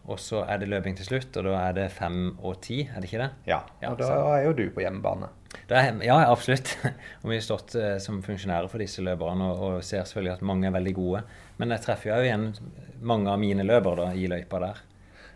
Og så er det løping til slutt, og da er det 5 og 10, er det ikke det? Ja, Ja, og da så. er jo du på hjemmebane. Er, ja, absolutt. *laughs* Og vi har stått eh, som funksjonærer for disse løperne og, og ser selvfølgelig at mange er veldig gode. Men jeg treffer jo igjen mange av mine løpere da, i løypa der.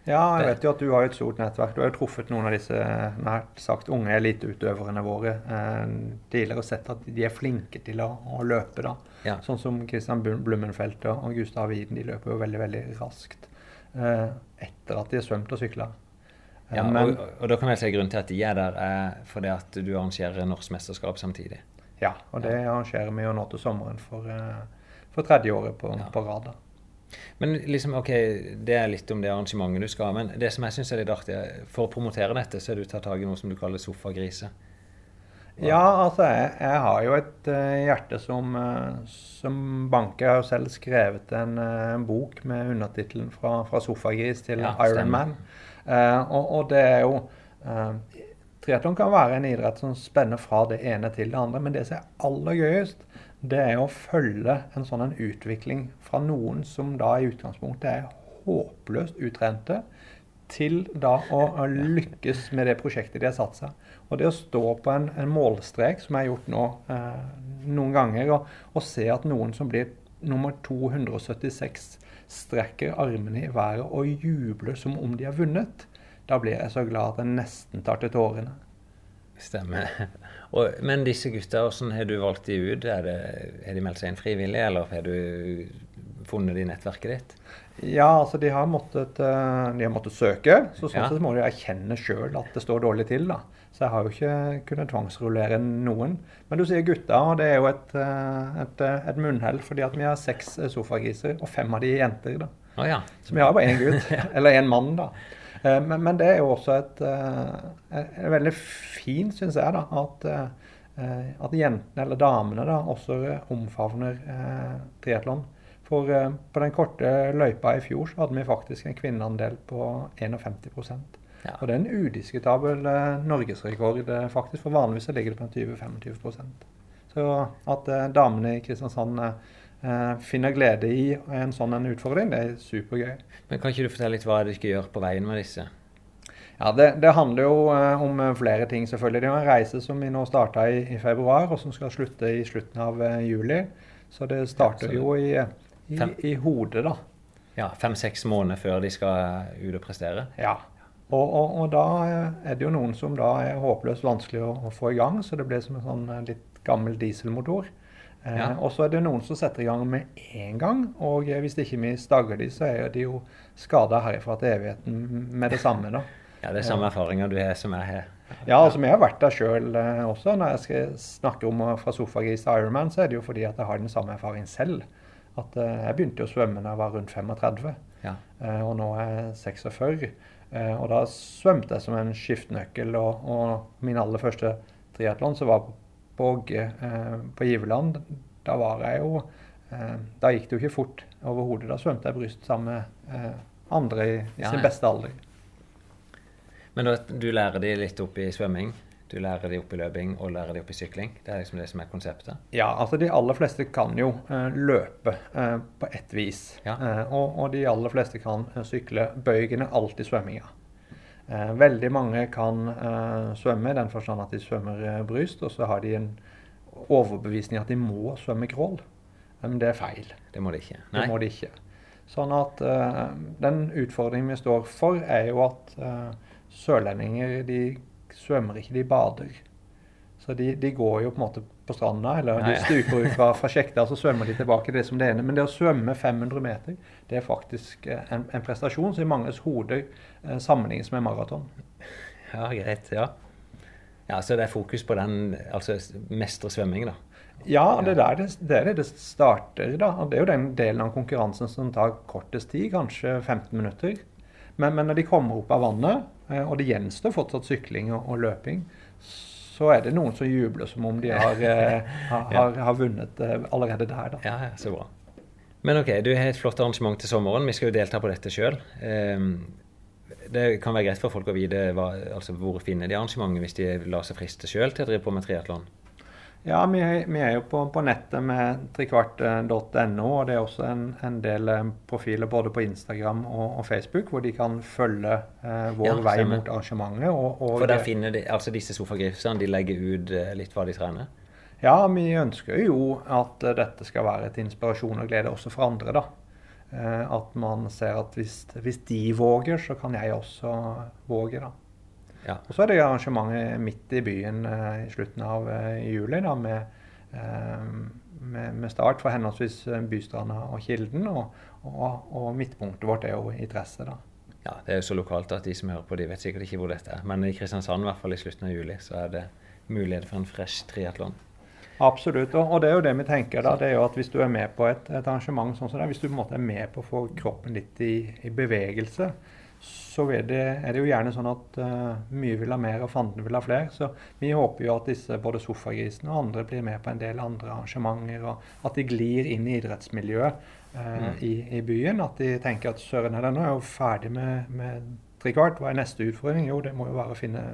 Ja, jeg vet jo at du har et stort nettverk. Du har jo truffet noen av disse nært sagt unge eliteutøverne våre eh, tidligere og sett at de er flinke til å, å løpe. da. Ja. Sånn som Christian Blummenfelt og Gustav Widen. De løper jo veldig veldig raskt eh, etter at de har svømt og sykla. Eh, Ja, men, og, og da kan jeg si grunnen til at de er der, er fordi at du arrangerer norsk mesterskap samtidig. ja, og det arrangerer vi jo nå til sommeren for, eh, for tredje året på, Ja. på rad. da. Men liksom, ok, det er litt om det arrangementet du skal ha. Men det som jeg syns er litt artig, for å promotere dette, så er du tatt tak i noe som du kaller sofagrise. Ja, altså jeg, jeg har jo et uh, hjerte som, uh, som banker. Jeg har jo selv skrevet en, uh, en bok med undertittelen 'Fra, fra sofagris til Ja, Iron Man'. Eh, og, og det er jo Triatlon kan være en idrett som spenner fra det ene til det andre, men det som er aller gøyest, det er å følge en sånn en utvikling fra noen som da i utgangspunktet er håpløst utrente, til da å, å lykkes med det prosjektet de har satt seg. Og det å stå på en, en målstrek, som jeg har gjort nå eh, noen ganger, og, og se at noen som blir nummer 276, strekker armene i været og jubler som om de har vunnet, da blir jeg så glad at jeg nesten tar til tårene. Stemmer. Og, men disse gutta, hvordan har du valgt de ut? Det, har de meldt seg inn frivillig, eller har du funnet de i nettverket ditt? Ja, altså de har måttet, eh, de har måttet søke. Så sånn Ja. sett må de erkjenne sjøl at det står dårlig til. da. Så jeg har jo ikke kunnet tvangsrullere noen. Men du sier gutta, og det er jo et, eh, et, eh, et munnhell. Fordi at vi har seks sofagriser, og fem av de er jenter. da. Oh, ja. Så vi har bare én gutt. *laughs* Eller én mann, da. Eh, Men, men det er jo også et, et, et veldig fint, syns jeg, da, at, eh, at jentene, eller damene, da, også omfavner eh, triatlon. For eh, på den korte løypa i fjor så hadde vi faktisk en kvinneandel på 51 Ja. Og det er en udiskutabel eh, norgesrekord, eh, faktisk. For vanligvis ligger det på 20-25% Så at eh, damene i Kristiansand eh, eh, finner glede i en sånn en utfordring, det er supergøy. Men Kan ikke du fortelle litt hva du skal gjøre på veien med disse? Ja, det, det handler jo eh, om eh, flere ting, selvfølgelig. Det er en reise som vi nå starta i, i februar, og som skal slutte i slutten av eh, juli. Så det starter jo i, i, i hodet, da. Ja, Fem-seks måneder før de skal ut og prestere? Ja. Og, og, og da eh, er det jo noen som da er håpløst vanskelig å, å få i gang, så det blir som en sånn eh, litt gammel dieselmotor. Eh, Ja. Og så er det noen som setter i gang med én gang, og eh, hvis ikke vi stagger de, så er de jo skada herifra til evigheten med det samme, da. Ja, Det er samme erfaringer du har som jeg har. Ja, altså vi har vært der sjøl eh, også. Når jeg skal snakke om eh, fra sofagris til Ironman, så er det jo fordi at jeg har den samme erfaringen selv. At eh, Jeg begynte å svømme da jeg var rundt 35, Ja. eh, og nå er jeg 46. Eh, og da svømte jeg som en skiftenøkkel, og, og min aller første triatlon var på Ågge eh, på Giveland, da var jeg jo eh, Da gikk det jo ikke fort overhodet. Da svømte jeg bryst sammen med eh, andre i, i sin beste alder. Men da, du lærer de litt opp i svømming, du lærer de opp i løping og lærer de opp i sykling. Det er liksom det som er konseptet. Ja, altså de aller fleste kan jo eh, løpe eh, på ett vis. Ja. Eh, og, og de aller fleste kan sykle. Bøygen er alltid svømminga. Eh, veldig mange kan eh, svømme i den forstand at de svømmer eh, bryst, og så har de en overbevisning at de må svømme crawl. Men det er feil. Det må de ikke. Det må de ikke. Sånn at eh, den utfordringen vi står for, er jo at eh, sørlendinger de svømmer ikke, de bader. Så de, de går jo på en måte på stranda, eller Nei. de *laughs* stuper ut fra, fra sjekta, så svømmer de tilbake. Det som det ene. Men det å svømme 500 meter, det er faktisk en, en prestasjon som i manges hoder sammenlignes med maraton. Ja, greit. Ja. ja, Så det er fokus på den, altså mestre svømming, da. Ja, det er det, det er det det starter. da. Og Det er jo den delen av konkurransen som tar kortest tid, kanskje 15 minutter. Men, men når de kommer opp av vannet, eh, og det gjenstår fortsatt sykling og, og løping, så er det noen som jubler som om de *laughs* har, eh, har, har, har vunnet eh, allerede der. da. Ja, ja, så bra. Men ok, du har et flott arrangement til sommeren. Vi skal jo delta på dette sjøl. Det kan være greit for folk å vite hva, altså hvor finner de arrangementet hvis de lar seg friste sjøl til å drive på med triatlon. Ja, vi er, vi er jo på, på nettet med trikvart.no, og det er også en, en del eh, profiler både på Instagram og, og Facebook hvor de kan følge eh, vår Ja, vei mot arrangementet. Og, og, For der finner de, altså disse sofagrifsene, de legger ut eh, litt hva de trener. Ja, vi ønsker jo at eh, dette skal være til inspirasjon og glede også for andre, da. Eh, at man ser at hvis, hvis, de våger, så kan jeg også våge. da. Ja. Og så er det arrangementet midt i byen eh, i slutten av eh, juli da, med, med, med, start for henholdsvis Bystranda og Kilden. Og, og, og, midtpunktet vårt er jo interesse. da. Ja, Det er jo så lokalt at de som hører på, de vet sikkert ikke hvor dette er. Men i Kristiansand, i hvert fall i slutten av juli, så er det mulighet for en fresh triatlon. Absolutt. Og, det er jo det vi tenker. da, det er jo at Hvis du er med på et, et arrangement sånn som det, hvis du på en måte er med på å få kroppen litt i, i bevegelse, så er det, er det, jo gjerne sånn at uh, mye vil ha mer, og fanden vil ha flere. Så vi håper jo at disse både sofagrisene og andre blir med på en del andre arrangementer, og at de glir inn i idrettsmiljøet uh, mm. i, i, byen. At de tenker at søren heller, nå er jo ferdig med, med trikvart, hva er neste utfordring? Jo, det må jo være å finne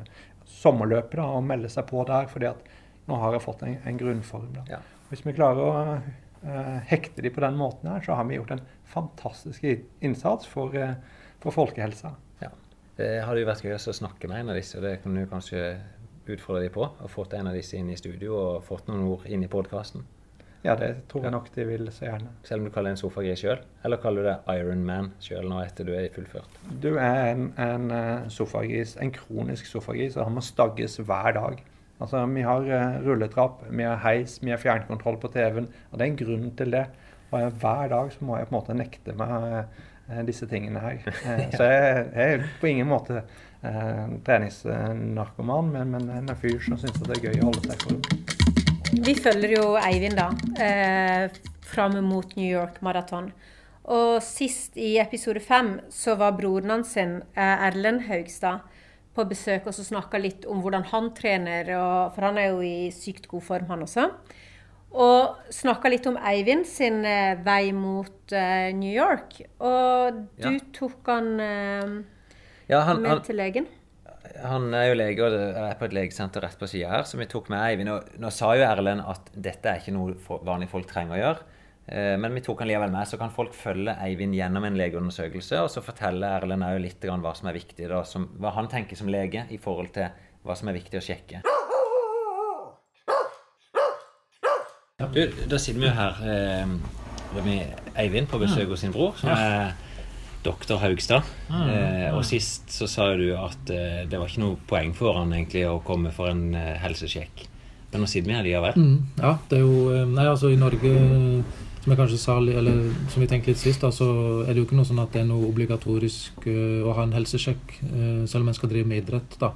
sommerløpet da, og melde seg på der. fordi at nå har jeg fått en, en grunnform. Ja. Hvis vi klarer å uh, hekte de på den måten her, så har vi gjort en fantastisk innsats for, uh, for folkehelsa. Ja. Det hadde jo vært gøy å snakke med en av disse, og det kan du kanskje utfordre dem på. Og fått en av disse inn i studio og fått noen ord inn i podkasten. Ja, det tror jeg nok de vil så gjerne. Selv om du kaller det en sofagris sjøl, eller kaller du det Ironman sjøl nå etter du er fullført? Du er en, en uh, sofagris, en kronisk sofagris, og han må stagges hver dag. Altså, Vi har uh, rulletrapp, vi har heis, vi har fjernkontroll på TV-en. og Det er en grunn til det. Og Hver dag så må jeg på en måte nekte meg uh, disse tingene her. Uh, *laughs* så jeg, jeg, er på ingen måte treningsnarkoman, men, men en fyr som syns det er gøy å holde seg for form. Vi følger jo Eivind da, fram mot New York Marathon. Og sist i episode fem så var broren hans, Erlend Haugstad, på besøk og snakka litt om hvordan han trener, og, for han er jo i sykt god form, han også. Og snakka litt om Eivind sin eh, vei mot eh, New York. Og du ja. tok han, eh, ja, han med han, til legen? Han er jo lege og er på et legesenter rett på sida her, så vi tok med Eivind. Og nå sa jo Erlend at dette er ikke noe vanlige folk trenger å gjøre. Eh, men vi tok han likevel med, så kan folk følge Eivind gjennom en legeundersøkelse. Og så forteller Erlend òg litt hva som er viktig, da, som, hva han tenker som lege i forhold til hva som er viktig å sjekke. Du, da sitter vi jo her eh, med Eivind på besøk hos sin bror, som er doktor Haugstad. Eh, og sist så sa du at eh, det var ikke noe poeng for han egentlig å komme for en eh, helsesjekk. Men noe siden vi her likevel. Mm, ja, det er jo eh, Nei, altså i Norge som jeg kanskje sa, eller som vi tenkte litt sist, da, så er det jo ikke noe sånn at det er noe obligatorisk uh, å ha en helsesjekk uh, selv om en skal drive med idrett. da.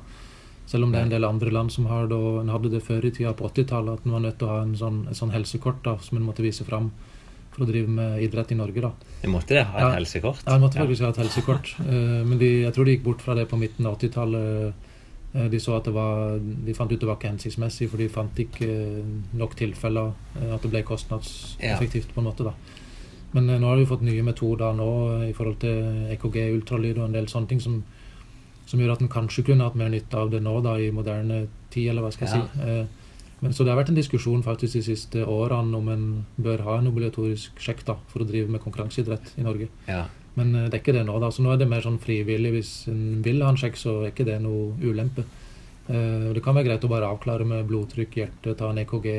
Selv om det er en del andre land som har det, og en hadde det før i tida på 80-tallet, at en var nødt til å ha en sånn, et sånn helsekort da, som en måtte vise fram for å drive med idrett i Norge. da. En måtte det, ha et ja, helsekort? Ja, en måtte faktisk ja. ha et helsekort. Men de, jeg tror de gikk bort fra det på midten av 80-tallet Eh, de så at det var, de fant ut det var ikke hensiktsmessig, for de fant ikke eh, nok tilfeller. Eh, at det ble kostnadseffektivt, på en måte. da. Men nå har vi fått nye metoder nå i forhold til EKG, ultralyd og en del sånne ting som, som gjør at en kanskje kunne hatt mer nytte av det nå da, i moderne tid, eller hva skal jeg ja. si. Men, så det har vært en diskusjon faktisk de siste årene om en bør ha en obligatorisk sjekk da, for å drive med konkurranseidrett i Norge. Ja. Men eh, det er ikke det nå. da, så Nå er det mer sånn frivillig. Hvis en vil ha en sjekk, så er ikke det noe ulempe. Uh, det kan være greit å bare avklare med blodtrykk, hjerte, ta en EKG.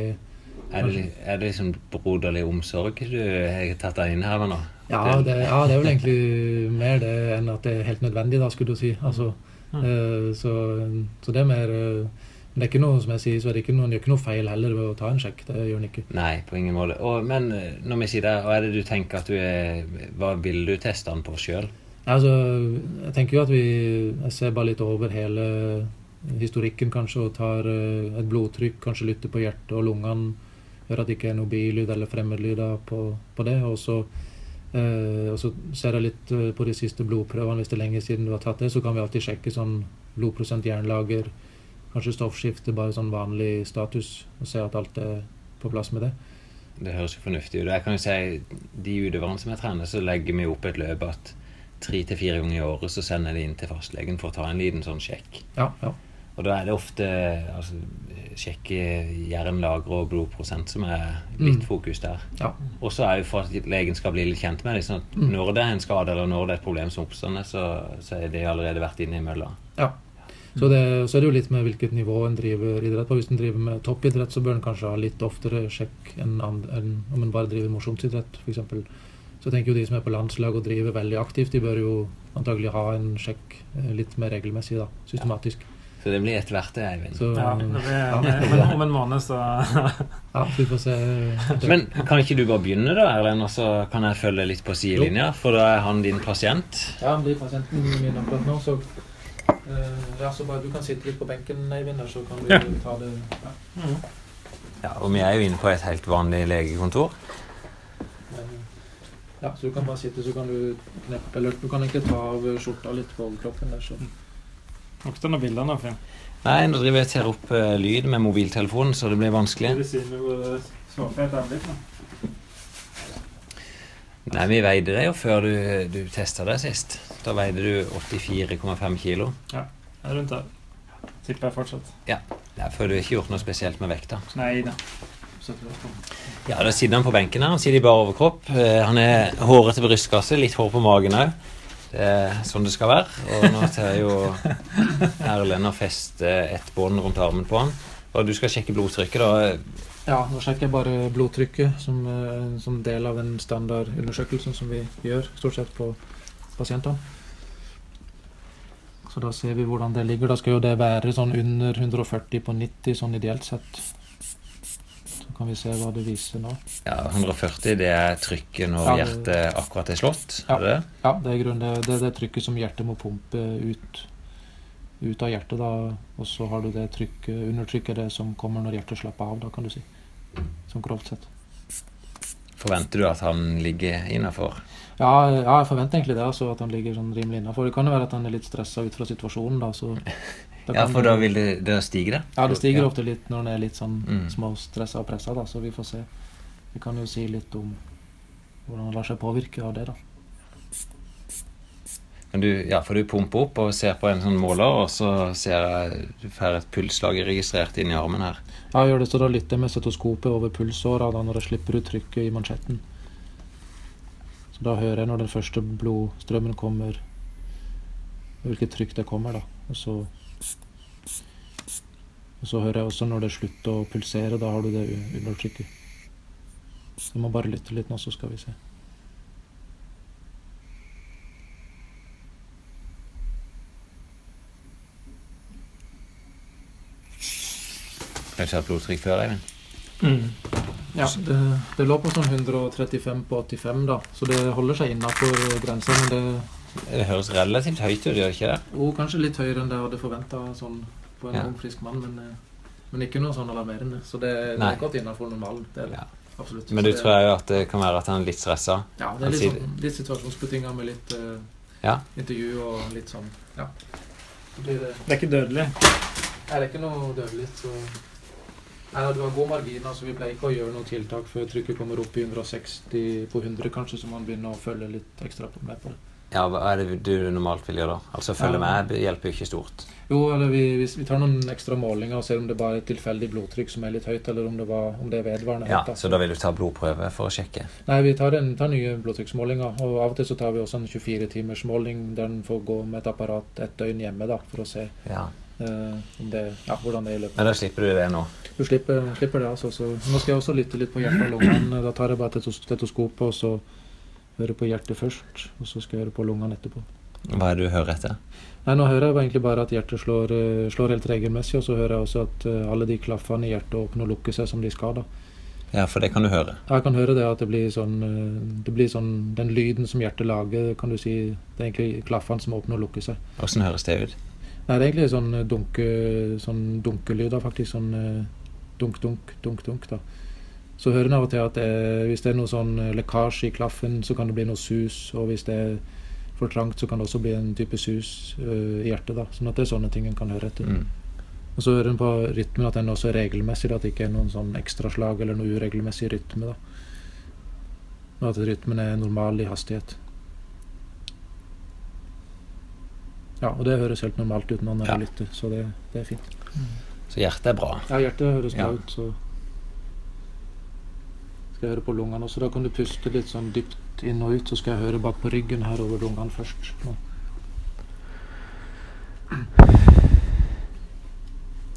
Er det, er det liksom broderlig omsorg du har tatt deg inn her med nå? Ja det, ja, det er vel egentlig mer det enn at det er helt nødvendig, da, skulle du si. Altså, uh, så, så, det er mer uh, men det er ikke noe som jeg sier, så er det ikke noe, det ikke noe feil heller ved å ta en sjekk. Det gjør den ikke. Nei, på ingen måte. Og, men eh, når vi sier det, hva er det du tenker at du er Hva vil du teste den på sjøl? Altså, jeg tenker jo at vi Jeg ser bare litt over hele historikken, kanskje, og tar uh, et blodtrykk, kanskje lytter på hjertet og lungene. Hører at det ikke er noe bilyd eller fremmedlyder på, på det. Og så, uh, og så ser jeg litt uh, på de siste blodprøvene. Hvis det er lenge siden du har tatt det, så kan vi alltid sjekke sånn blodprosent jernlager kanskje stoffskifte, bare sånn vanlig status, og ser at alt er på plass med det. Det høres jo fornuftig ut. Jeg kan jo si De utøverne som jeg trener, så legger vi opp et løp at tre til fire ganger i året så sender de inn til fastlegen for å ta en liten sånn sjekk. Ja, ja. Og da er det ofte altså, sjekke jernlagre og blodprosent som er litt mm. fokus der. Ja. Og så er jo for at legen skal bli litt kjent med det. Sånn at mm. når det er en skade eller når det er et problem som oppstår, så, så er det allerede vært inne i mølla. Ja. Så, det, så er det jo litt med hvilket nivå en driver idrett på. Hvis en driver med toppidrett, så bør en kanskje ha litt oftere sjekk enn, enn om en bare driver mosjonsidrett, f.eks. Så jeg tenker jo de som er på landslag og driver veldig aktivt, de bør jo antagelig ha en sjekk eh, litt mer regelmessig, da, systematisk. Så det blir et verktøy, Eivind. Så, Ja, det blir, ja. om, *laughs* om en måned, så Ja, vi får se. Men kan ikke du bare begynne, da, Erlend, og så kan jeg følge litt på sidelinja? For da er han din pasient. Ja, han blir pasienten min akkurat nå, så ja, så bare du kan sitte litt på benken, Eivind, så kan du Ja. ta det ja. Ja, Og vi er jo inne på et helt vanlig legekontor. Men, ja, så du kan bare sitte, så kan du kneppe Eller du kan ikke ta av skjorta litt på kroppen der, så lukter noen bilder nå, Finn. Nei, nå driver jeg og tar opp uh, lyd med mobiltelefonen, så det blir vanskelig. Det sier si, er nå. Nei, vi veide det jo før du, du testa det sist. Da veide du 84,5 kilo. Er rundt der. Tipper jeg fortsatt. Ja, for du har ikke gjort noe spesielt med vekta. Nei da. Ja, da sitter han på benken her. Han sitter i bar overkropp. Eh, Han er hårete brystkasse, litt hår på magen òg. Det er sånn det skal være. Og nå tar jo Erlend og fester et bånd rundt armen på han. Og du skal sjekke blodtrykket, da. Ja, nå sjekker jeg bare blodtrykket som, eh, som del av den standardundersøkelsen som vi gjør stort sett på pasientene. Så da ser vi hvordan det ligger. Da skal jo det være sånn under 140 på 90, sånn ideelt sett. Så kan vi se hva det viser nå. Ja, 140 det er trykket når Ja, hjertet akkurat er slått. Ja. Er det? Ja, det er, det, det er det trykket som hjertet må pumpe ut, ut av hjertet. da, Og så har du det trykket, undertrykket det som kommer når hjertet slapper av, da, kan du si. Sånn grovt sett. Forventer du at han ligger innafor? Ja, ja, jeg forventer egentlig det, altså, at han ligger sånn rimelig innafor. Det kan jo være at han er litt stressa ut fra situasjonen, da. Så *laughs* Ja, for da vil det, det stige, det. Ja, det stiger Ja. ofte litt når han er litt sånn Mm. småstressa og pressa, da, så vi får se. Vi kan jo si litt om hvordan han lar seg påvirke av det, da. Men du, ja, for du pumper opp og ser på en sånn måler, og så ser jeg du får et pulsslag registrert inn i armen her. Ja, jeg gjør det, så da lytter jeg med stetoskopet over pulsåra når jeg slipper ut trykket i mansjetten. Så da hører jeg når den første blodstrømmen kommer, hvilket trykk det kommer, da. Og så, og så hører jeg også når det slutter å pulsere, da har du det undertrykket. Jeg må bare lytte litt nå, så skal vi se. Har hatt blodtrykk før, Eivind? Ja, det, det lå på sånn 135 på 85, da. Så det holder seg innafor grensa. Men det Det høres relativt høyt ut, gjør det ikke det? jo kanskje litt høyere enn det jeg hadde forventa sånn, på en Ja. ung, frisk mann. Men, eh, men ikke noe sånn alarmerende. Så det, det er godt innafor normalen. Det er det. Ja. Absolutt. Men du det, tror jo at det kan være at han er litt stressa? Ja, det er litt, sånn, litt situasjonsbetinga med litt uh, Ja. intervju og litt sånn Ja. Det Det er ikke dødelig. Nei, det er ikke noe dødelig, så Nei, da, Du har god margin, altså vi pleier ikke å gjøre noe tiltak før trykket kommer opp i 160 på 100, kanskje, så man begynner å følge litt ekstra med på det. Ja, Hva er det du normalt vil gjøre da? Altså følge Ja. med hjelper jo ikke stort. Jo, eller vi, vi, tar noen ekstra målinger og ser om det bare er et tilfeldig blodtrykk som er litt høyt, eller om det, var, om det er vedvarende Ja, høyt. Så da vil du ta blodprøve for å sjekke? Nei, vi tar, en, tar nye blodtrykksmålinger, og av og til så tar vi også en 24-timers måling der den får gå med et apparat et døgn hjemme da, for å se Ja. eh, det, ja, hvordan det er i løpet. Men da slipper du det nå? Du slipper, slipper det, altså. Så nå skal jeg også lytte litt på hjertet og lungene. Da tar jeg bare tetoskopet stetoskopet og så hører på hjertet først, og så skal jeg høre på lungene etterpå. Hva er det du hører etter? Nei, Nå hører jeg egentlig bare at hjertet slår, eh, slår helt regelmessig, og så hører jeg også at eh, alle de klaffene i hjertet åpner og lukker seg som de skal. da. Ja, for det kan du høre. Jeg kan høre det at det blir sånn, eh, det blir sånn Den lyden som hjertet lager, kan du si Det er egentlig klaffene som åpner og lukker seg. Åssen høres det ut? Nei, det er egentlig sånn dunke, sånn dunkelyder, faktisk. Sånn dunk, dunk, dunk, dunk. da. Så hører en av og til at det, hvis det er noe sånn eh, lekkasje i klaffen, så kan det bli noe sus. Og hvis det er for trangt, så kan det også bli en type sus uh, i hjertet. da. Sånn at det er sånne ting en kan høre etter. Mm. Og så hører en på rytmen at den også er regelmessig, da, at det ikke er noen sånn ekstraslag eller noe uregelmessig rytme. da. Og at rytmen er normal i hastighet. Ja, og det høres helt normalt ut når Ja. jeg lytter, så det, det er fint. Så hjertet er bra. Ja, hjertet høres bra ut, så skal jeg høre på lungene også. Da kan du puste litt sånn dypt inn og ut, så skal jeg høre bak på ryggen her over lungene først. Nå.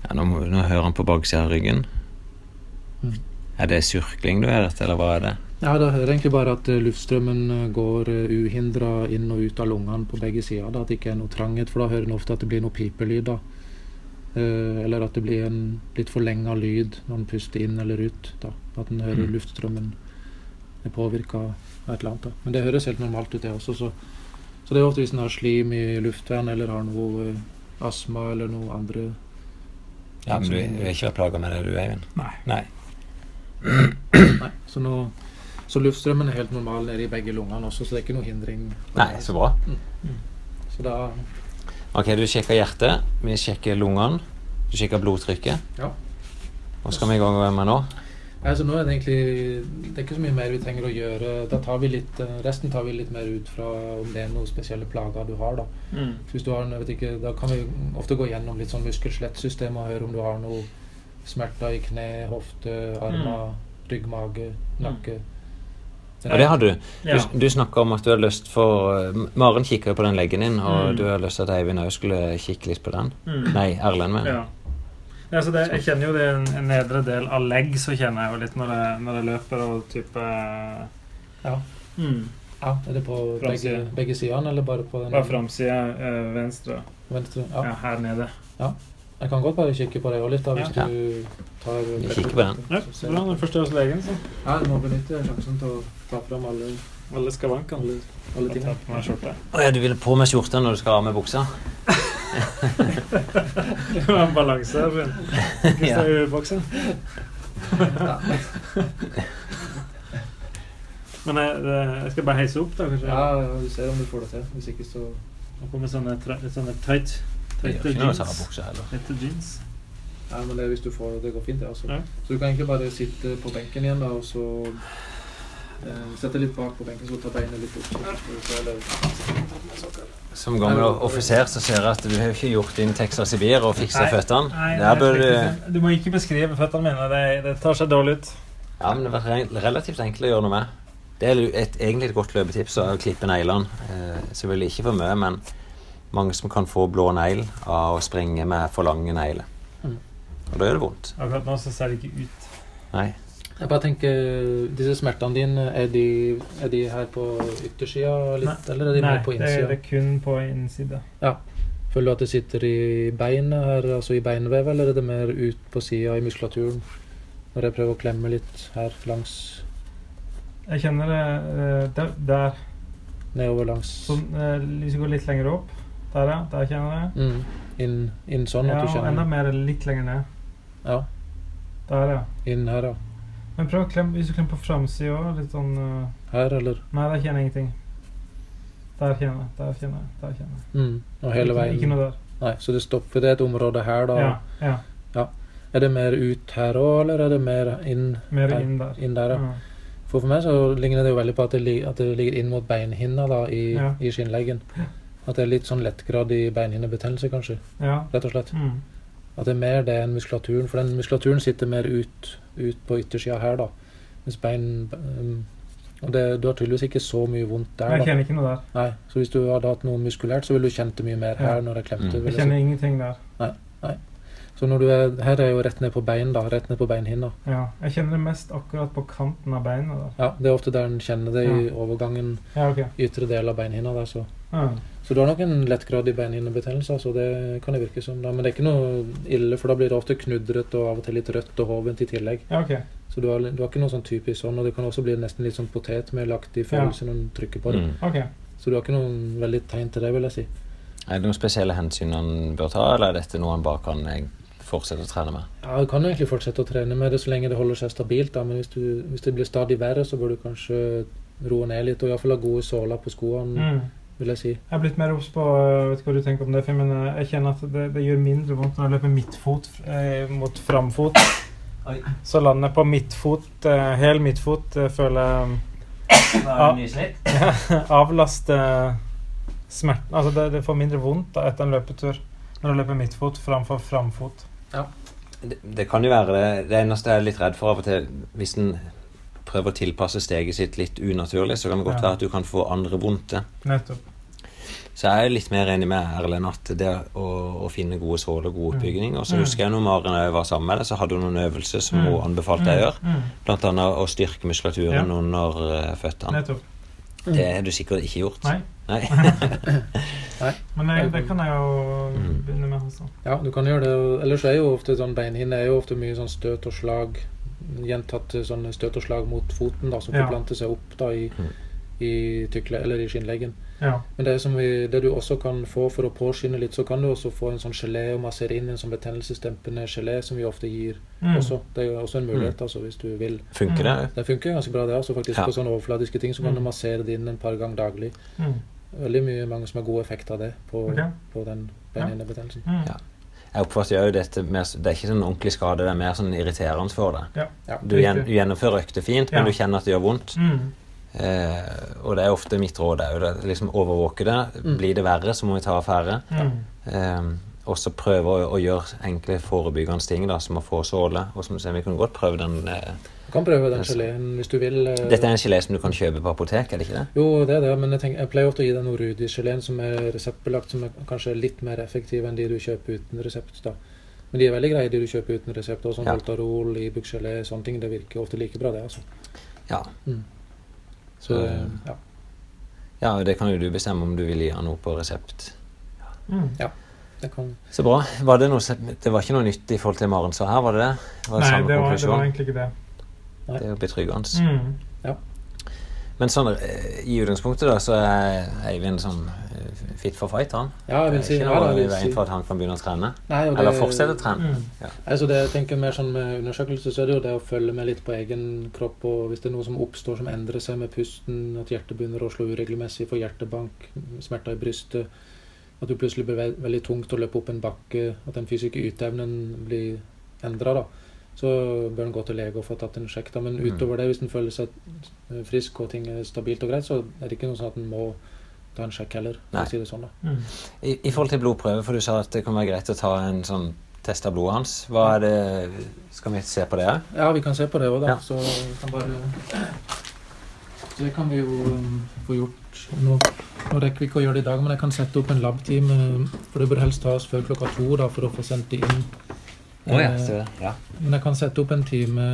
Ja, nå, må, nå hører han på baksida av ryggen. Mm. Er det surkling du hører etter, eller hva er det? Ja, da hører jeg egentlig bare at eh, luftstrømmen eh, går uhindra inn og ut av lungene på begge sider. At det ikke er noe tranghet, for da hører en ofte at det blir noe pipelyd. Eh, eller at det blir en litt forlenga lyd når en puster inn eller ut. Da. At en hører Mm. luftstrømmen er påvirka av et eller annet. Da. Men det høres helt normalt ut, det også. Så, så det er ofte hvis en har slim i luftvern eller har noe eh, astma eller noe andre Ja, men du, du er ikke plaga med det, du, Eivind? Nei. Nei. *clears throat* Nei. Så, nå, så luftstrømmen er helt normal nede i begge lungene også, så det er ikke noe hindring. Nei, så bra. Så da Ok, du sjekker hjertet, vi sjekker lungene, du sjekker blodtrykket. Ja. Hva skal vi i gang med nå? Altså, nå er det egentlig Det er ikke så mye mer vi trenger å gjøre. Da tar vi litt, eh, resten tar vi litt mer ut fra om det er noen spesielle plager du har. da. Mm. Hvis du har, vet ikke, Da kan vi ofte gå gjennom litt sånn muskel-skjelettsystem og høre om du har noe smerter i kne, hofte, armer, rygg, mage, nakke. Ja, det har du. Du, Ja. du snakka om at du har lyst for eh, Maren kikka jo på den leggen din, og Mm. du har lyst til at Eivind òg skulle kikke litt på den. Mm. Nei, Erlend, mener. Ja. Ja, så det, jeg kjenner jo det en, en nedre del av legg, så kjenner jeg jo litt når jeg, når det løper og type Ja. mm. ja. Er det på begge, begge sidene, eller bare på den Bare framsida øh, venstre. venstre? Ja. Ja. her nede. Jeg kan godt bare kikke på det òg litt, da, hvis Ja. du tar Vi kikker på den. Ja, så bra. Den første hos legen, så. Ja, du må benytte sjansen til å ta fram alle, Alle skavankene. alle, alle Jeg tar på meg skjorte. Å ja, du ville på med skjorta når du skal av med buksa? *laughs* Det var en balanse her. Hvis det er. Men jeg, jeg skal bare heise opp, da, kanskje? Ja, vi du ser om du får det til. Hvis ikke, så Og på med sånne, sånne tight, tighte ta jeans. buksa. Tighte jeans. Ja, men det hvis du får det. Det går fint, det. Altså. Ja. Så du kan egentlig bare sitte på benken igjen, da, og så sette litt bak på benken, så ta beina litt opp. Som gammel offiser så ser jeg at du har ikke gjort din Texas Sibir og fiksa føttene. Nei, nei, bør du må ikke beskrive føttene mine. Det, det tar seg dårlig ut. Ja, men det var relativt enkelt å gjøre noe med. Det er et, egentlig et godt løpetips å klippe neglene. Eh, selvfølgelig ikke for mye, men mange som kan få blå negl av å springe med for lange negler. Mm. Og da gjør det vondt. Akkurat nå så ser det ikke ut. Nei. Jeg bare tenker, Disse smertene dine, er de, er de her på yttersida litt, eller er de Nei, mer på innsida? Nei, det er kun på innsida. Føler du at det sitter i beinet her, altså i beinvevet, eller er det mer ut på sida i muskulaturen? Når jeg prøver å klemme litt her langs Jeg kjenner det eh, der. der. Nedover langs Sånn, eh, hvis vi går litt lenger opp. Der, ja. Der kjenner jeg det. mm, inn, inn sånn Ja, at du og kjenner enda mer litt lenger ned. Ja, Der, ja. inn her, ja. Men prøv å klemme, hvis du klemmer på framsida. Litt sånn uh... Her, eller Nei, der kjenner jeg ingenting. Der kjenner jeg. Der kjenner jeg. Der kjenner jeg. mm, Og hele veien ikke noe der. Nei, så det stopper. Det et område her, da. Ja, ja. ja. Er det mer ut her òg, eller er det mer inn, Mer her, inn der. inn der? Ja. Ja. For for meg så ligner det jo veldig på at det, lig- at det ligger inn mot beinhinna da, i, Ja. i skinnleggen. At det er litt sånn lettgradig beinhinnebetennelse, kanskje. ja. Rett og slett. Mm. At det er mer det enn muskulaturen. For den muskulaturen sitter mer ut, ut på yttersida her, da. Mens bein um, Og det, du har tydeligvis ikke så mye vondt der, Jeg kjenner ikke noe der. Nei, så hvis du hadde hatt noe muskulært, så ville du kjent det mye mer her Ja. når jeg klemte. Mm. Jeg kjenner ingenting der. Nei, når du er, her er jo rett ned på bein, da. Rett ned på beinhinna. Ja. Jeg kjenner det mest akkurat på kanten av beinet. der. Ja, det er ofte der en kjenner det i Ja. overgangen Ja, ok. ytre del av beinhinna der, så Ja. Så du har nok en lettgradig beinhinnebetennelse, altså det kan det virke som. da. Men det er ikke noe ille, for da blir det ofte knudret og av og til litt rødt og hovent i tillegg. ja, ok. Så du har, du har ikke noe sånn typisk sånn, og det kan også bli nesten litt sånn potetmelaktig følelse når du trykker på det. Mm. Ok. Så du har ikke noen veldig tegn til det, vil jeg si. Er det noen spesielle hensyn han bør ta, eller er dette noe han bare kan fortsette å trene med? Ja, Du kan jo egentlig fortsette å trene med det så lenge det holder seg stabilt, da. men hvis, du, hvis det blir stadig verre, så bør du kanskje roe ned litt, og iallfall ha gode såler på skoene, Mm. vil jeg si. Jeg er blitt mer obs på jeg vet ikke hva du tenker om det, Finn, men øh, jeg kjenner at det, det gjør mindre vondt når jeg løper midtfot eh, mot framfot. Oi. Så lander jeg på midtfot, eh, hel midtfot, eh, føler jeg Ja. *laughs* avlaster smerten. Altså det, det får mindre vondt da, etter en løpetur når du løper midtfot framfor framfot. Det, det kan jo være det. Det eneste jeg er litt redd for av og til, hvis en prøver å tilpasse steget sitt litt unaturlig, så kan det godt Ja. være at du kan få andre vondte. Nettopp. Så jeg er litt mer enig med Erlend at det å, å finne gode såler, god oppbygging Og så husker jeg når Maren og jeg var sammen med deg, så hadde hun noen øvelser som hun anbefalte deg å gjøre. Blant annet å styrke muskulaturen Ja. under eh, føttene. Nettopp. Det har du sikkert ikke gjort. Nei. *laughs* Nei. Men det, det kan jeg jo begynne med. også. Ja, du kan gjøre det. Ellers er jo ofte sånn beinhinne er jo ofte mye sånn støt og slag. Gjentatte sånne støt og slag mot foten da, som Ja. forplanter seg opp da i, i tykle, eller i skinnleggen. Ja. Men det, som vi, det du også kan få for å påskynde litt, så kan du også få en sånn gelé og massere inn en sånn betennelsesdempende gelé som vi ofte gir Mm. også. Det er jo også en mulighet, altså, hvis du vil. Funker det? Det funker ganske bra, det. altså faktisk Ja. På sånne overfladiske ting så kan Mm. du massere det inn en par ganger daglig. Mm. Veldig mye mange som har god effekt av det på, okay. på den beinhinnebetennelsen. Mm. Ja. Jeg oppfatter jo dette mer, Det er ikke sånn ordentlig skade, det er mer sånn irriterende for deg. Ja. Ja. Du, gjen, du gjennomfører økter fint, men Ja. du kjenner at det gjør vondt. Mm. Eh, og det er ofte mitt råd òg. Liksom overvåke det. Mm. Blir det verre, så må vi ta affære. Mm. Eh, og så prøve å, å gjøre enkle forebyggende ting, da, som å få såle. Og som du ser, vi kunne godt prøve den eh, Du kan prøve den geleen hvis du vil. eh, Dette er en gelé som du kan kjøpe på apotek, er det ikke det? Jo, det er det, men jeg, tenker, jeg pleier ofte å gi deg noe Rudi-geleen som er reseptbelagt, som er kanskje litt mer effektive enn de du kjøper uten resept. da. Men de er veldig greie, de du kjøper uten resept. Og sånn Ja. Voltarol, Ibux-gelé, sånne ting. Det virker ofte like bra, det. altså. Ja. Så Så- ja. ja, og det kan jo du bestemme om du vil gi han noe på resept. Mm. Det kan... Så bra. Var det, noe, det var ikke noe nytt i forhold til Maren sa her, var det det? Var Nei, samme det var, det var egentlig ikke det. Det er jo betryggende. Mm. Men sånn, eh, i utgangspunktet da, så er Eivind sånn eh, fit for fight, han. Ja, jeg vil Det er ikke noe jeg i veien for at han kan begynne å trene. Nei, det, Eller fortsette å trene. Mm. Altså det jeg tenker mer sånn med undersøkelse, så er det jo det å følge med litt på egen kropp. Og hvis det er noe som oppstår som endrer seg med pusten, at hjertet begynner å slå uregelmessig, får hjertebank, smerter i brystet, at du plutselig blir veldig tungt å løpe opp en bakke, at den fysiske yteevnen blir endra, da, så bør en gå til lege og få tatt en sjekk. da. Men Mm. utover det, hvis en føler seg eh, frisk og ting er stabilt og greit, så er det ikke noe sånn at en må ta en sjekk heller, Nei. si det sånn. da. Mm. I, I forhold til blodprøve, for du sa at det kan være greit å ta en sånn test av blodet hans. Hva er det Skal vi se på det? Ja, vi kan se på det òg, da. Ja. Så vi kan bare Så det kan vi jo um, få gjort. Nå, nå rekker vi ikke å gjøre det i dag, men jeg kan sette opp en labteam. For det bør helst tas før klokka to da, for å få sendt det inn. Å ja, Eh, ja. Men jeg kan sette opp en time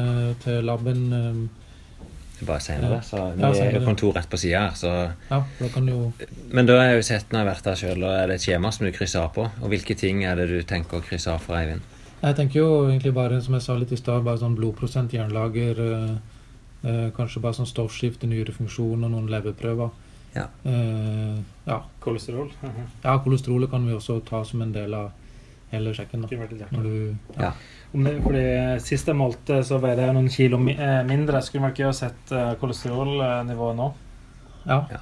til laben. er Bare senere. Så Ja, vi er jo kontor rett på sida her, så Ja, da kan du... Men da har jeg jo sett når jeg har vært der sjøl, og er det et skjema som du krysser av på? Og hvilke ting er det du tenker å krysse av for Eivind? Jeg tenker jo egentlig bare, som jeg sa litt i stad, bare sånn blodprosent, jernlager, eh, eh, kanskje bare sånn stoffskifte, nyrefunksjon og noen leverprøver. Ja. Eh, ja. Kolesterol. *laughs* Ja, kolesterolet kan vi også ta som en del av hele sjekken. da. Når du, Ja. Om det, fordi Sist jeg målte, så veide jeg noen kilo eh, mindre. Skulle man ikke ha sett eh, kolesterolnivået nå? ja.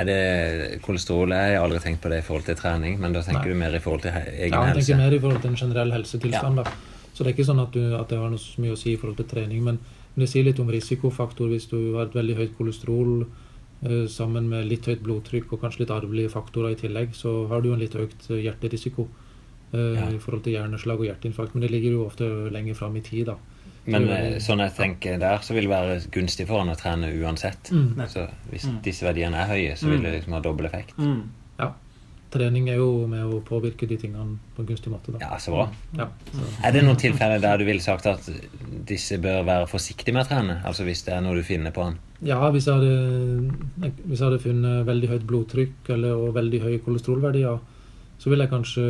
Er det kolesterol? Jeg har aldri tenkt på det i forhold til trening, men da tenker Nei. du mer i forhold til egen ja, jeg helse? tenker mer i forhold til en generell helsetilstand. da. Så det er ikke sånn at, du, at det har noe så mye å si i forhold til trening. Men, det sier litt om risikofaktor hvis du har et veldig høyt kolesterol eh, sammen med litt høyt blodtrykk og kanskje litt arvelige faktorer i tillegg, så har du jo en litt økt hjerterisiko Ja. i forhold til hjerneslag og hjerteinfarkt. Men det ligger jo ofte lenger fram i tid, da. Men eh, sånn jeg tenker der, så vil det være gunstig for han å trene uansett. Mm. Så hvis Mm. disse verdiene er høye, så vil det liksom ha dobbel effekt. Mm. Trening er jo med å påvirke de tingene på en gunstig måte. da. Ja, så bra. Ja, så. Er det noen tilfeller der du ville sagt at disse bør være forsiktige med å trene? Altså hvis det er noe du finner på han? Ja, hvis jeg hadde, hvis jeg hadde funnet veldig høyt blodtrykk eller, og veldig høye kolesterolverdier, så ville jeg kanskje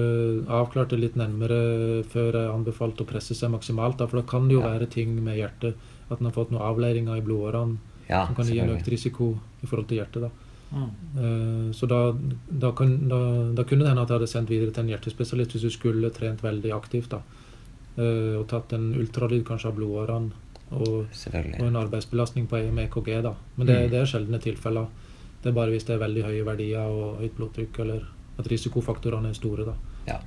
avklart det litt nærmere før jeg anbefalte å presse seg maksimalt. Da, for da kan det jo Ja. være ting med hjertet, at en har fått noen avleiringer i blodårene Ja, som kan gi en økt risiko i forhold til hjertet. da. Mm. Eh, Så da, da, kan, da, da kunne det hende at jeg hadde sendt videre til en hjertespesialist hvis du skulle trent veldig aktivt. da. Eh, Og tatt en ultralyd kanskje av blodårene. Og og en arbeidsbelastning på med EKG. da. Men det, Mm. det er sjeldne tilfeller. Det er bare hvis det er veldig høye verdier og høyt blodtrykk, eller at risikofaktorene er store. da. Ja.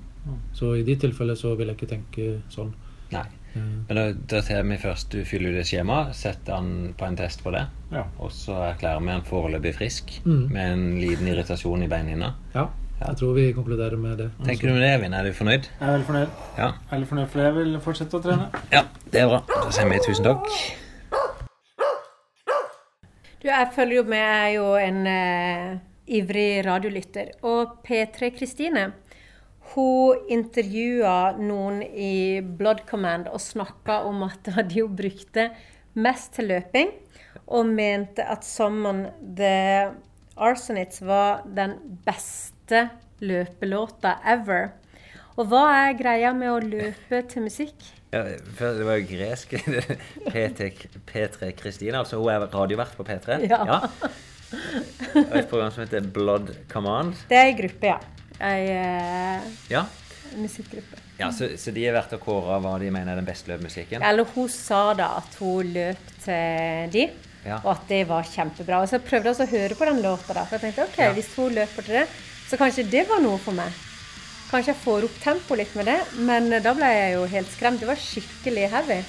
Så i de tilfellene så vil jeg ikke tenke sånn. Nei. Men da, da tar vi først du fyller ut et skjema, setter han på en test på det, Ja. og så erklærer vi han foreløpig frisk Mm. med en liten irritasjon i beinhinna. Ja, Ja. jeg tror vi konkluderer med det. Tenker du med det, Evin? Er du fornøyd? Jeg er veldig fornøyd. Ja. Veldig fornøyd, for jeg vil fortsette å trene. Ja, det er bra. Da sier vi tusen takk. Du, jeg følger jo med. Jeg er jo en eh, ivrig radiolytter. Og P3 Kristine hun intervjua noen i Blood Command og snakka om at *laughs* de jo brukte mest til løping, og mente at Summon The Arsonists var den beste løpelåta ever. Og hva er greia med å løpe til musikk? Ja, det var jo gresk. *laughs* P3 Kristine, altså hun er radiovert på P3. Ja. Og et program som heter Blood Command. Det er ei gruppe, ja. Ei eh, Ja, musikkgruppe. ja så, så de er verdt å kåre hva de mener er den beste løpmusikken? Eller hun sa da at hun løp til de, Ja. og at det var kjempebra. Og så prøvde jeg å høre på den låta, da. For jeg tenkte OK, Ja. hvis hun løper til det, så kanskje det var noe for meg. Kanskje jeg får opp tempoet litt med det, men da ble jeg jo helt skremt. Det var skikkelig heavy.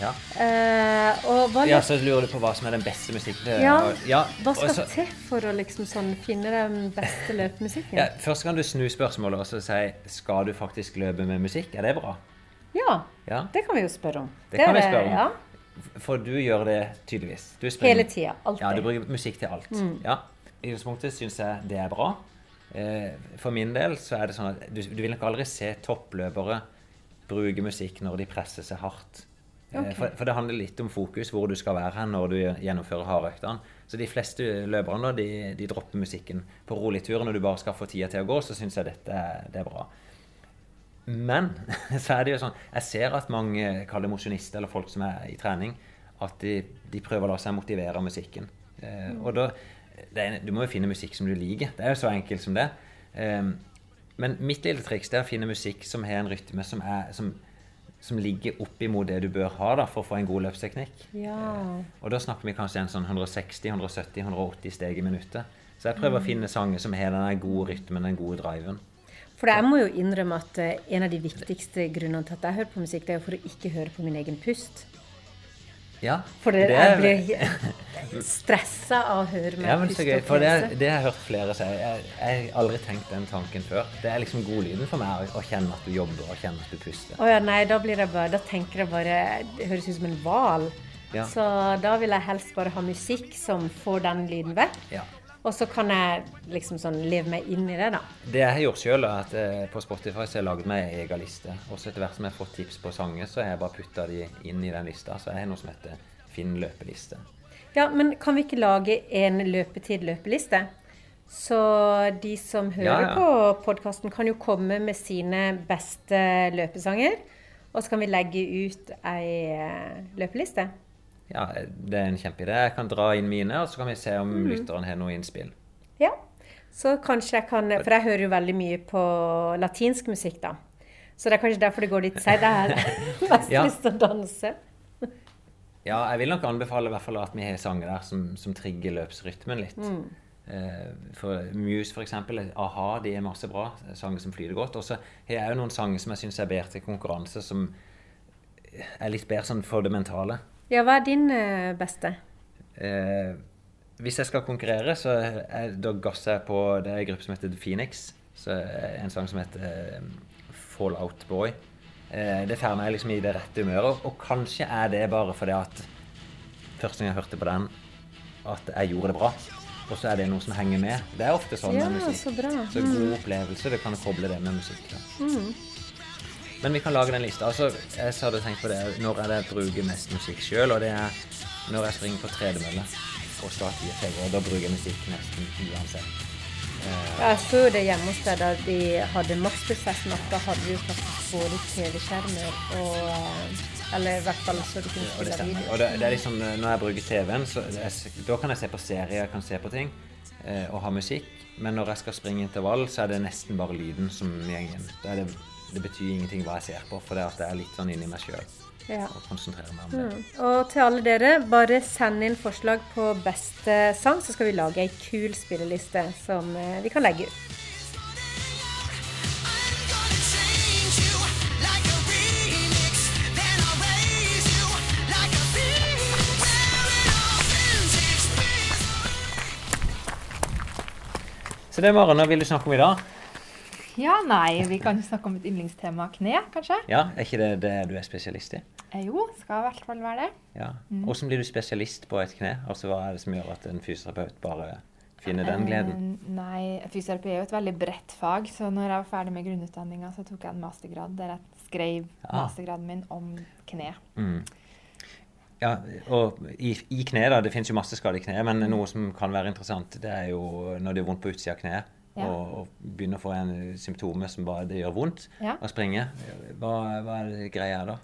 Ja. Eh, og ja, så lurer du på hva som er den beste musikken. Ja, ja hva skal så- til for å liksom sånn finne den beste *laughs* løpemusikken? ja, Først kan du snu spørsmålet og så si skal du faktisk løpe med musikk. Er det bra? Ja, Ja, det kan vi jo spørre om. Det kan er vi spørre om. Ja, For du gjør det tydeligvis. Du hele tida. Alltid. Ja, du bruker musikk til alt. Ja. I utgangspunktet syns jeg det er bra. Eh, For min del så er det sånn at du, du vil nok aldri se toppløpere bruke musikk når de presser seg hardt. Eh, Ok. For, for det handler litt om fokus, hvor du skal være her når du gjennomfører hardøktene. Så de fleste løperne de, de dropper musikken på rolig tur. Når du bare skal få tida til å gå, så syns jeg dette det er bra. Men *laughs* så er det jo sånn Jeg ser at mange kaller mosjonister, eller folk som er i trening, at de, de prøver å la seg motivere av musikken. Eh, og da er, Du må jo finne musikk som du liker. Det er jo så enkelt som det. Eh, men mitt lille triks det er å finne musikk som har en rytme som, er, som, som ligger oppimot det du bør ha da, for å få en god løpsteknikk. Ja. Og da snakker vi kanskje en sånn 160, 170, 180 steg i minuttet. Så jeg prøver å finne sanger som har den gode rytmen, den gode driven. For jeg må jo innrømme at eh, en av de viktigste grunnene til at jeg hører på musikk, det er jo for å ikke høre på min egen pust. Ja, For det, det jeg blir stressa av å høre meg Ja, men så gøy, for det, det har jeg hørt flere si. Jeg, jeg har aldri tenkt den tanken før. Det er liksom godlyden for meg å, kjenne at du jobber og kjenne at du puster. Å ja, nei, da bare Da tenker jeg bare Det høres ut som en hval. Ja. Så da vil jeg helst bare ha musikk som får den lyden vekk. Ja. Og så kan jeg liksom sånn leve meg inn i det, da. Det jeg har gjort sjøl, er at eh, på Spotify så har jeg lagd meg en egen liste. Og så etter hvert som jeg har fått tips på sanger, så har jeg bare putta de inn i den lista. Så jeg har noe som heter Finn løpeliste. Ja, men kan vi ikke lage en løpetid-løpeliste? Så de som hører Ja, ja. på podkasten, kan jo komme med sine beste løpesanger. Og så kan vi legge ut ei eh, løpeliste. Ja, det er en kjempeidé. Jeg kan dra inn mine, og så kan vi se om lytteren har noe innspill. Ja. Så kanskje jeg kan For jeg hører jo veldig mye på latinsk musikk, da. Så det er kanskje derfor det går litt seigt. Jeg har mest Ja. lyst til å danse. *laughs* Ja, jeg vil nok anbefale i hvert fall at vi har sanger der som, som trigger løpsrytmen litt. Mm. for Muse, for eksempel, a-ha, de er masse bra sanger som flyter godt. Og så har jeg jo noen sanger som jeg syns er bedre til konkurranse, som er litt bedre sånn for det mentale. Ja, hva er din eh, beste? Eh, hvis jeg skal konkurrere, så er, da gasser jeg på Det er en gruppe som heter The Phoenix. Så er en sang som heter eh, Fallout Boy. Eh, det får meg liksom i det rette humøret. Og kanskje er det bare fordi at første gang jeg hørte på den, at jeg gjorde det bra. Og så er det noe som henger med. Det er ofte sånn Ja, med musikk. så bra. Så god opplevelse. Det kan koble det med musikk. Da. Men vi kan lage den lista. Altså, jeg hadde tenkt på det når er det jeg bruker mest musikk sjøl, og det er når jeg springer på tredemølle og skal i å gå. Da bruker jeg musikk nesten uansett. Jeg så jo det hjemme hos deg da de hadde Maxbuss-festen, at da hadde vi faktisk både TV-skjermer og eh, Eller i hvert fall så du kunne Og det spille video. Og det, det er liksom, når jeg bruker TV-en, så jeg, da kan jeg se på serier, jeg kan se på ting eh, og ha musikk. Men når jeg skal springe intervall, så er det nesten bare lyden som går igjen. Da er det, det betyr ingenting hva jeg ser på, for det, at jeg er litt sånn inni meg sjøl Ja. og konsentrere meg om det. Og til alle dere, bare send inn forslag på beste sang, så skal vi lage ei kul spilleliste som eh, vi kan legge ut. Så det, Maren, hva vil du snakke om i dag? Ja, nei, vi kan jo snakke om et yndlingstema. Kne, kanskje? Ja, Er ikke det det du er spesialist i? Eh, jo, skal i hvert fall være det. Ja. Hvordan blir du spesialist på et kne? Altså, Hva er det som gjør at en fysioterapeut bare finner den gleden? Eh, nei, fysioterapi er jo et veldig bredt fag. Så når jeg var ferdig med grunnutdanninga, så tok jeg en mastergrad der jeg skrev Ah. mastergraden min om kne. Mm. Ja, og i, i kne, da. Det finnes jo masse skader i kneet, men noe som kan være interessant, det er jo når det er vondt på utsida av kneet. Ja. Og, og begynner å få en symptomer som bare det gjør vondt Ja. å springe. Hva, hva er det greia da?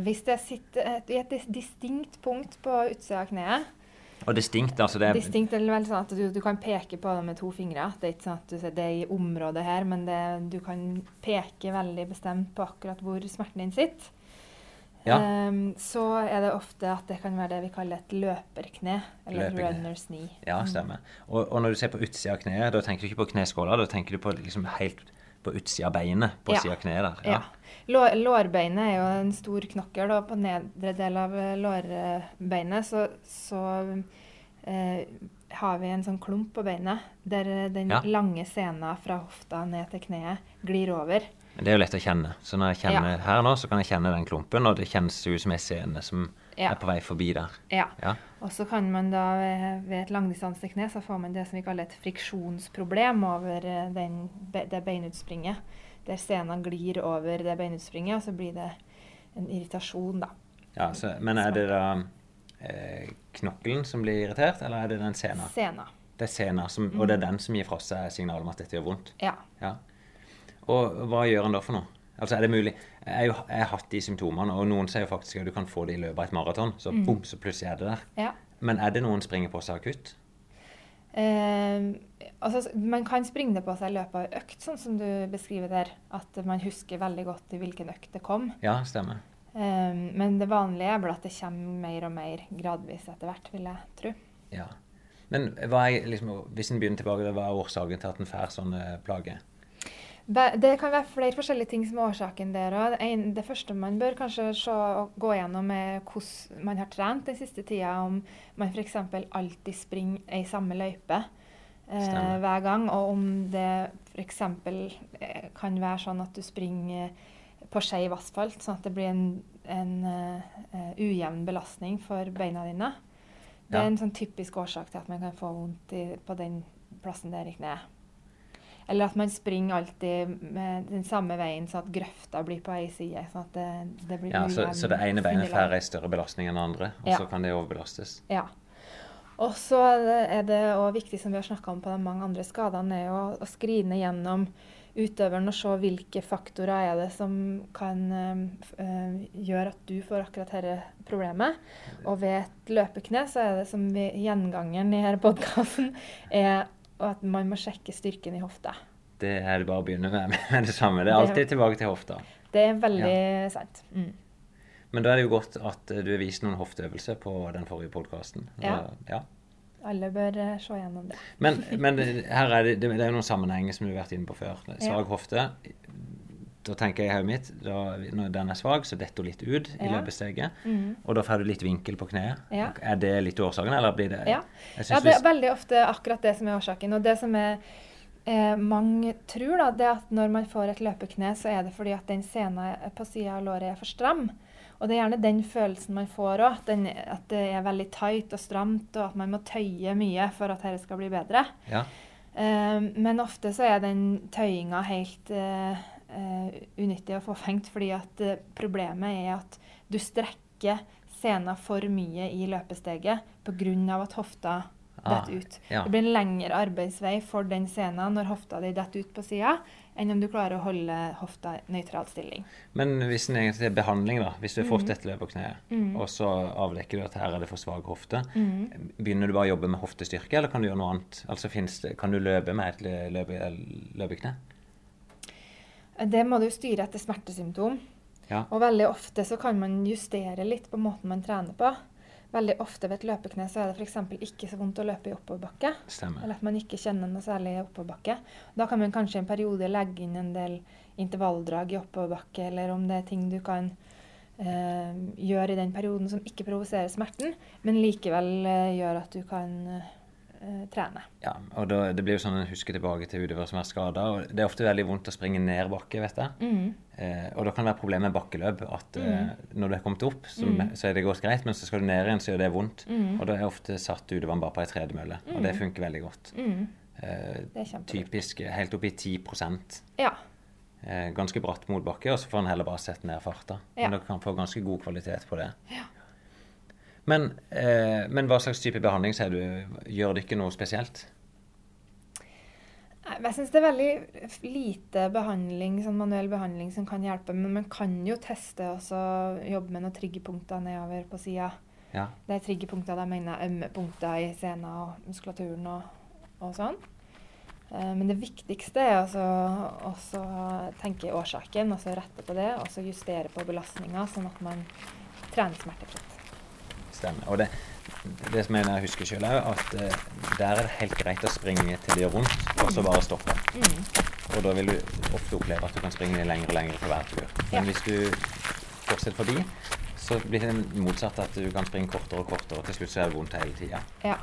Hvis det sitter i et distinkt punkt på utsida av kneet Og distinkt, altså det er Distinkt er vel sånn at du, du kan peke på det med to fingre. Det er ikke sånn at du sier det er i området her, men det, du kan peke veldig bestemt på akkurat hvor smerten din sitter. Ja. Um, så er det ofte at det kan være det vi kaller et løperkne, eller Løperkne. runner's knee. Ja, stemmer. Og, og når du ser på utsida av kneet, da tenker du ikke på kneskåla, da tenker du på liksom helt på utsida av beinet på Ja. sida av kneet der. Ja. Lår, lårbeinet er jo en stor knokkel, og på nedre del av eh, lårbeinet så, så eh, har vi en sånn klump på beinet der eh, den Ja. lange sena fra hofta ned til kneet glir over. Men det er jo lett å kjenne. Så når jeg kjenner Ja. her nå, så kan jeg kjenne den klumpen, og det kjennes ut som ei sene som Ja. er på vei forbi der. Ja. Ja. Og så kan man da ved, ved et langdistansekne så får man det som vi kaller et friksjonsproblem over eh, den, det beinutspringet. Der sena glir over det beinutspringet, og så blir det en irritasjon, da. Ja, så, men er det da eh, knokkelen som blir irritert, eller er det den sena? Sena. Det er sena, som, og det er den som gir fra seg signal om at dette gjør vondt? Ja. Ja. Og hva gjør en da for noe? Altså, er det mulig? Jeg, har hatt de symptomene, og noen sier jo faktisk at du kan få det i løpet av et maraton. Så Mm. bom, så plutselig er det der. ja. Men er det noen springer på seg akutt? Eh, altså, man kan springe det på seg i løpet av økt, sånn som du beskriver der. At man husker veldig godt i hvilken økt det kom. Ja, stemmer. Eh, men det vanlige er vel at det kommer mer og mer gradvis etter hvert, vil jeg tro. Ja. Men er, liksom, hvis en begynner tilbake, hva er årsaken til at en får sånne plager? Det kan være flere forskjellige ting som er årsaken der òg. Det, første man bør kanskje se og gå gjennom, er hvordan man har trent den siste tida. Om man f.eks. alltid springer ei samme løype eh, hver gang. Og om det f.eks. Eh, kan være sånn at du springer på skeiv asfalt, sånn at det blir en, en uh, ujevn belastning for beina dine. Det Ja. er en sånn typisk årsak til at man kan få vondt i, på den plassen der i kneet. Eller at man springer alltid med den samme veien, sånn at grøfta blir på ei side. Så, at det, det blir Ja, så, så det ene beinet får ei større belastning enn det andre, og Ja. så kan det overbelastes? Ja. Og så er det òg viktig, som vi har snakka om på de mange andre skadene, er å, å skrine gjennom utøveren og se hvilke faktorer er det som kan eh, eh, gjøre at du får akkurat dette problemet. Og ved et løpekne så er det som vi, gjengangeren i denne podkasten er at man må sjekke styrken i hofta. Det er det bare å begynne med med det samme. Det er alltid tilbake til hofta. Det er veldig sant. Mm. Men da er det jo godt at du har vist noen hofteøvelser på den forrige podkasten. Ja. ja. Alle bør eh, se gjennom det. Men, men *laughs* her er det, det er jo noen sammenhenger som du har vært inne på før. Svak hofte. Da tenker jeg i hodet mitt da, Når den er svak, så detter hun litt ut i Ja. løpesteget. Mhm. Og da får du litt vinkel på kneet. Ja. Er det litt årsaken, eller blir det Ja. Ja, det er veldig ofte akkurat det som er årsaken. Og det som er eh, mange tror, da, det er at når man får et løpekne, så er det fordi at den sena på sida av låret er for stram. Og det er gjerne den følelsen man får òg, at, at det er veldig tight og stramt, og at man må tøye mye for at dette skal bli bedre. Ja. Eh, men ofte så er den tøyinga helt eh, unyttig og forfengt. fordi at eh, problemet er at du strekker sena for mye i løpesteget pga. at hofta Ah, detter ut. ja. Det blir en lengre arbeidsvei for den sena når hofta di detter ut på sida, enn om du klarer å holde hofta i nøytral stilling. Men hvis en egentlig er behandling, da, hvis du har fått et løp på kneet, mm. og så avdekker du at her er det for svak hofte, mm. begynner du bare å jobbe med hoftestyrke, eller kan du gjøre noe annet? Altså det, Kan du løpe med et lø- løpe, løpekne? Det må du styre etter smertesymptom. Ja. Og veldig ofte så kan man justere litt på måten man trener på. Veldig ofte ved et løpekne så er det f.eks. ikke så vondt å løpe i oppoverbakke. Stemmer. Eller at man ikke kjenner noe særlig i oppoverbakke. Da kan man kanskje i en periode legge inn en del intervalldrag i oppoverbakke, eller om det er ting du kan eh, gjøre i den perioden som ikke provoserer smerten, men likevel eh, gjør at du kan eh, trene. Ja, og da, Det blir jo sånn en husker tilbake til utøvere som er skada. Det er ofte veldig vondt å springe ned bakke, vet jeg. Mm. Eh, og da kan det være problemet med bakkeløp. At eh, når du er kommet opp, så, Mm. så er det gått greit, men så skal du ned igjen, så gjør det vondt. Mm. Og da er ofte satt utøveren bare på ei tredemølle, og det Mm. funker veldig godt. Mm. Eh, Det er kjempelurt. typisk helt opp i 10% Ja. eh, Ganske bratt motbakke, og så får en heller bare sette ned farta. Ja. Men du kan få ganske god kvalitet på det. Men, eh, men hva slags type behandling sier du? Gjør ikke noe spesielt? Jeg syns det er veldig lite behandling, sånn manuell behandling som kan hjelpe. Men man kan jo teste og jobbe med noen triggerpunkter nedover på sida. Ja. Det er triggerpunkter der jeg mener ømme punkter i sena og muskulaturen og, og sånn. Eh, Men det viktigste er altså også tenke årsaken, og så rette på det. Og så justere på belastninga, sånn at man trener smertefritt. Stemmer. Og det, det som jeg husker sjøl òg, at eh, der er det helt greit å springe til det gjør vondt, og så bare stoppe. Mm. Og da vil du ofte oppleve at du kan springe lenger og lenger for hver tur. Men Ja. hvis du fortsetter forbi, så blir det motsatt at du kan springe kortere og kortere, og til slutt så er det vondt hele tida. Ja.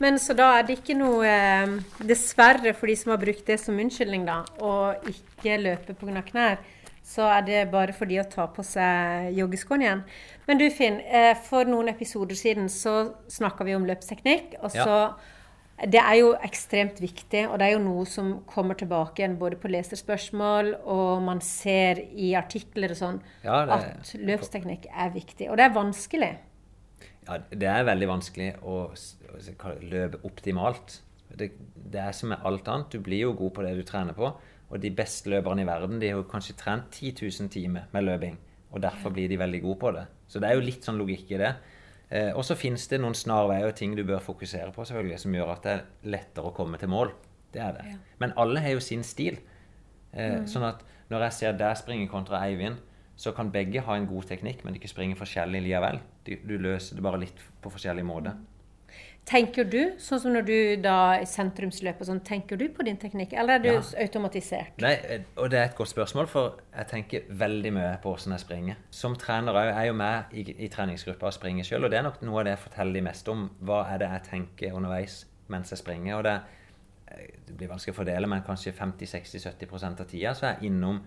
Men så da er det ikke noe eh, Dessverre for de som har brukt det som unnskyldning, da, å ikke løpe pga. knær, så er det bare for de å ta på seg joggeskoene igjen. Men du Finn, eh, for noen episoder siden så snakka vi om løpsteknikk. Og Ja. Det er jo ekstremt viktig, og det er jo noe som kommer tilbake igjen både på leserspørsmål, og man ser i artikler og sånn, Ja, det- at løpsteknikk er viktig. Og det er vanskelig. Ja, det er veldig vanskelig å, å løpe optimalt. Det, det er som med alt annet. Du blir jo god på det du trener på. Og de beste løperne i verden de har jo kanskje trent 10 000 timer med løping. Og derfor blir de veldig gode på det. Så det er jo litt sånn logikk i det. Eh, og så finnes det noen snarveier og ting du bør fokusere på, selvfølgelig, som gjør at det er lettere å komme til mål. Det er det. Ja. Men alle har jo sin stil. Eh, Mm. Sånn at når jeg ser deg springe kontra Eivind, så kan begge ha en god teknikk, men ikke springe forskjellig likevel. Du, du løser det bare litt på forskjellig måte. Tenker du, sånn som når du da i sentrumsløp og sånn, tenker du på din teknikk, eller er du Ja. automatisert? Nei, eh, og det er et godt spørsmål, for jeg tenker veldig mye på hvordan jeg springer. Som trener er jeg jo med i, i treningsgruppa og springer sjøl, og det er nok noe av det jeg forteller de mest om. Hva er det jeg tenker underveis mens jeg springer? Og det, eh, det blir vanskelig å fordele, men kanskje 50-60-70% av tida så er jeg innom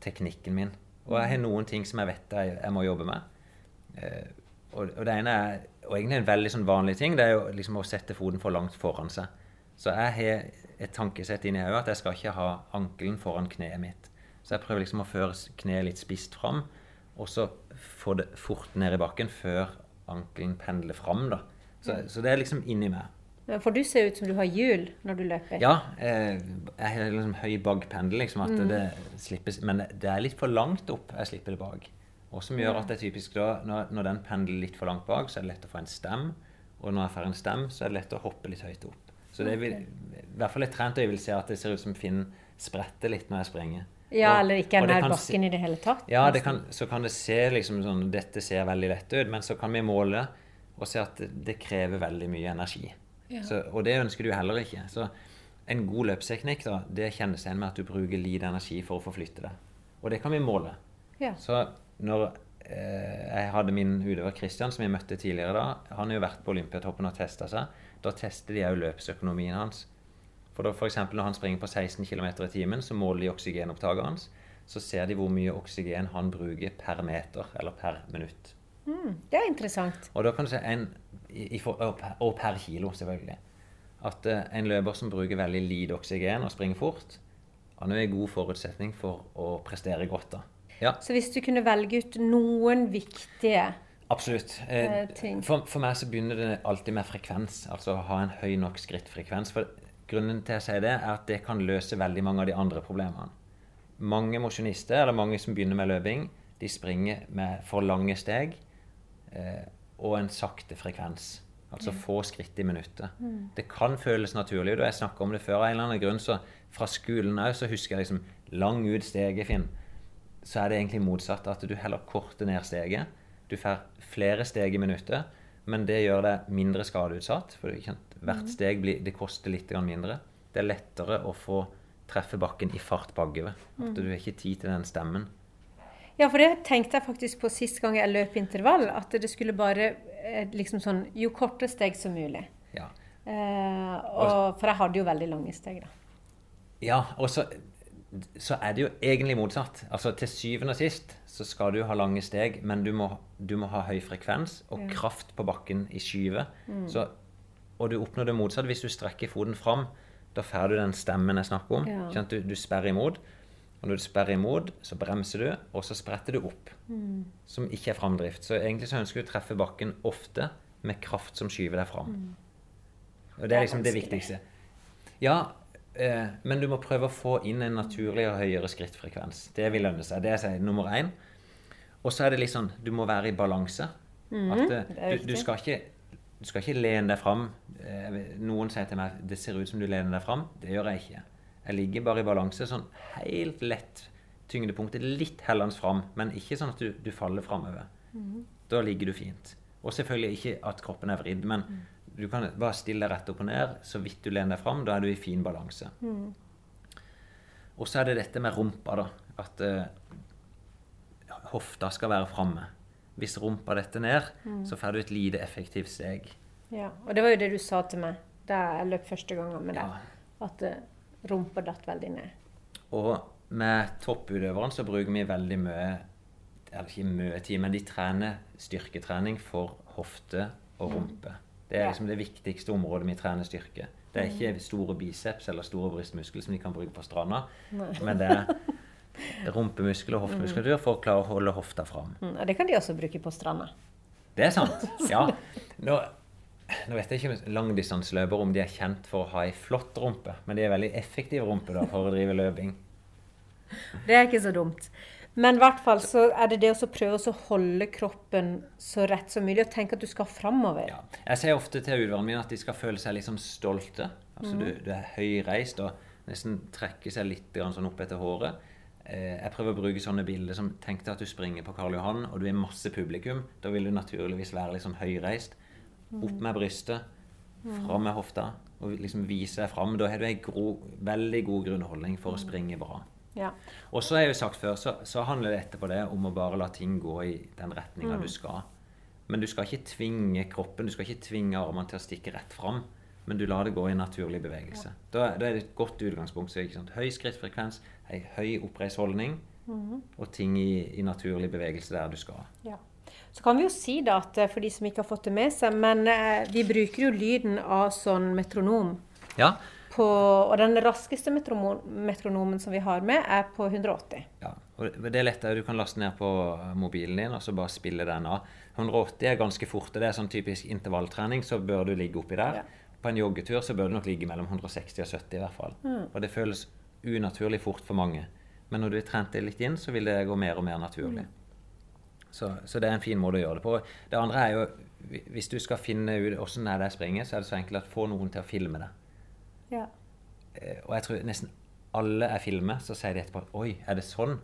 teknikken min. Og jeg har noen ting som jeg vet jeg, jeg må jobbe med. Eh, og, og det ene er, og egentlig en veldig sånn vanlig ting, det er jo liksom å sette foten for langt foran seg. Så jeg har et tankesett inni hodet at jeg skal ikke ha ankelen foran kneet mitt. Så jeg prøver liksom å føre kneet litt spisst fram, og så få det fort ned i bakken før ankelen pendler fram. da. Så, så det er liksom inni meg. For du ser ut som du har hjul når du løper. Ja, eh, jeg har liksom høy bagpendel, liksom at Mm. det slippes Men det er litt for langt opp jeg slipper det bak. Og som gjør at det er typisk da, når, når den pendler litt for langt bak, så er det lett å få en stem. Og når jeg får en stem, så er det lett å hoppe litt høyt opp. Så det vil, i hvert fall litt trent øye vil se at det ser ut som Finn spretter litt når jeg springer. Ja, Og- eller ikke er nær bakken i det hele tatt. Ja, det kan, så kan det se liksom sånn Dette ser veldig lett ut, men så kan vi måle og se at det, det krever veldig mye energi. Ja. Så, og det ønsker du heller ikke. Så en god løpsteknikk da, det kjennes igjen med at du bruker lite energi for å forflytte deg. Og det kan vi måle. Ja. Så når eh, jeg hadde min utøver Christian, som jeg møtte tidligere da, han har jo vært på Olympiatoppen og testa seg. Da tester de òg løpsøkonomien hans. For da, eksempel når han springer på 16 km i timen, så måler de oksygenopptaket hans. Så ser de hvor mye oksygen han bruker per meter, eller per minutt. Mm, det er interessant. Og da kan du se en, i, i og, per, og per kilo, selvfølgelig. At eh, en løper som bruker veldig lite oksygen og springer fort, han er en god forutsetning for å prestere godt. da. Ja, Så hvis du kunne velge ut noen viktige absolutt. Eh, Eh, ting. for, for meg så begynner det alltid med frekvens. Altså å ha en høy nok skrittfrekvens. For grunnen til å si det, er at det kan løse veldig mange av de andre problemene. Mange mosjonister, eller mange som begynner med løping, de springer med for lange steg eh, og en sakte frekvens. Altså få skritt i minuttet. Mm. Det kan føles naturlig. Da jeg snakket om det før, av en eller annen grunn, så fra skolen òg, så husker jeg liksom lang ut steget, Finn. Så er det egentlig motsatt. At du heller korter ned steget. Du får flere steg i minuttet, men det gjør deg mindre skadeutsatt. For hvert Mhm. steg blir, det koster litt mindre. Det er lettere å få treffe bakken i fart bakover. At Mhm. du har ikke tid til den stemmen. Ja, for det tenkte jeg faktisk på sist gang jeg løp intervall. At det skulle bare eh, liksom sånn Jo kortere steg som mulig. Ja. Eh, og, for jeg hadde jo veldig lange steg, da. Ja, og så, så er det jo egentlig motsatt. Altså Til syvende og sist så skal du ha lange steg, men du må, du må ha høy frekvens og Ja. kraft på bakken i skyvet. Mm. Så, og du oppnår det motsatte hvis du strekker foten fram. Da får du den stemmen jeg snakker om. Ja. Du, du sperrer imot. Og når du sperrer imot, så bremser du, og så spretter du opp. Mm. Som ikke er framdrift. Så egentlig så ønsker du å treffe bakken ofte med kraft som skyver deg fram. Mm. Og det er liksom det viktigste. Ja, eh, men du må prøve å få inn en naturlig og høyere skrittfrekvens. Det vil lønne seg. Det er jeg, nummer én. Og så er det litt sånn Du må være i balanse. Mm, At eh, du, du, skal ikke, du skal ikke lene deg fram. Eh, Noen sier til meg det ser ut som du lener deg fram. Det gjør jeg ikke. Jeg ligger bare i balanse. Sånn helt lett tyngdepunktet litt hellende fram, men ikke sånn at du, du faller framover. Mm. Da ligger du fint. Og selvfølgelig ikke at kroppen er vridd, men du kan bare stille deg rett opp og ned. Så vidt du lener deg fram, da er du i fin balanse. Mm. Og så er det dette med rumpa, da. At uh, hofta skal være framme. Hvis rumpa detter ned, Mm. så får du et lite effektivt steg. Ja, og det var jo det du sa til meg da jeg løp første gangen med deg. At uh, rumpa datt veldig ned. Og med topputøverne så bruker vi veldig mye Eller ikke mye tid, men de trener styrketrening for hofte og rumpe. Det er liksom det viktigste området vi trener styrke. Det er ikke store biceps eller store brystmuskler som de kan bruke på stranda, Nei. men det er rumpemuskel og hoftemuskulatur for å klare å holde hofta fram. Mm, og det kan de også bruke på stranda. Det er sant. *laughs* Ja. Nå, nå vet jeg ikke om langdistanseløpere om de er kjent for å ha ei flott rumpe, men de er veldig effektive rumpe da, for å drive løping. Det er ikke så dumt. Men i hvert fall så er det det å prøve å holde kroppen så rett som mulig, og tenke at du skal framover. Jeg sier ofte til utøverne mine at de skal føle seg liksom stolte. Altså mm. du, du er høyreist og nesten trekker seg litt sånn opp etter håret. Eh, jeg prøver å bruke sånne bilder som Tenk deg at du springer på Karl Johan, og du er masse publikum. Da vil du naturligvis være sånn høyreist. Opp Mhm. med brystet, Mhm. fram med hofta, og liksom vise deg fram. Da har du ei veldig god grunnholdning for å springe bra. Ja. Og så har jeg jo sagt før, så, så handler det etterpå det om å bare la ting gå i den retninga Mm. du skal. Men du skal ikke tvinge kroppen, du skal ikke tvinge armene til å stikke rett fram. Men du lar det gå i naturlig bevegelse. Da, da er det et godt utgangspunkt. Så, ikke sant? Høy skrittfrekvens, høy oppreist holdning mm. og ting i, i naturlig bevegelse der du skal. Ja. Så kan vi jo si da at eh, for de som ikke har fått det med seg, men eh, vi bruker jo lyden av sånn metronom. Ja, På, og den raskeste metronomen som vi har med, er på 180. Ja, og det er lettere. Du kan laste ned på mobilen din og så bare spille den av. 180 er ganske fort. og Det er sånn typisk intervalltrening, så bør du ligge oppi der. På en joggetur så bør du nok ligge mellom 160 og 70 i hvert fall. Mm. Og det føles unaturlig fort for mange. Men når du har trent det litt inn, så vil det gå mer og mer naturlig. Så, så det er en fin måte å gjøre det på. Det andre er jo, hvis du skal finne ut åssen det er å springe så er det så enkelt at få noen til å filme det. Ja. Eh, Og jeg tror nesten alle jeg filmer, så sier de etterpå Oi, er det sånn?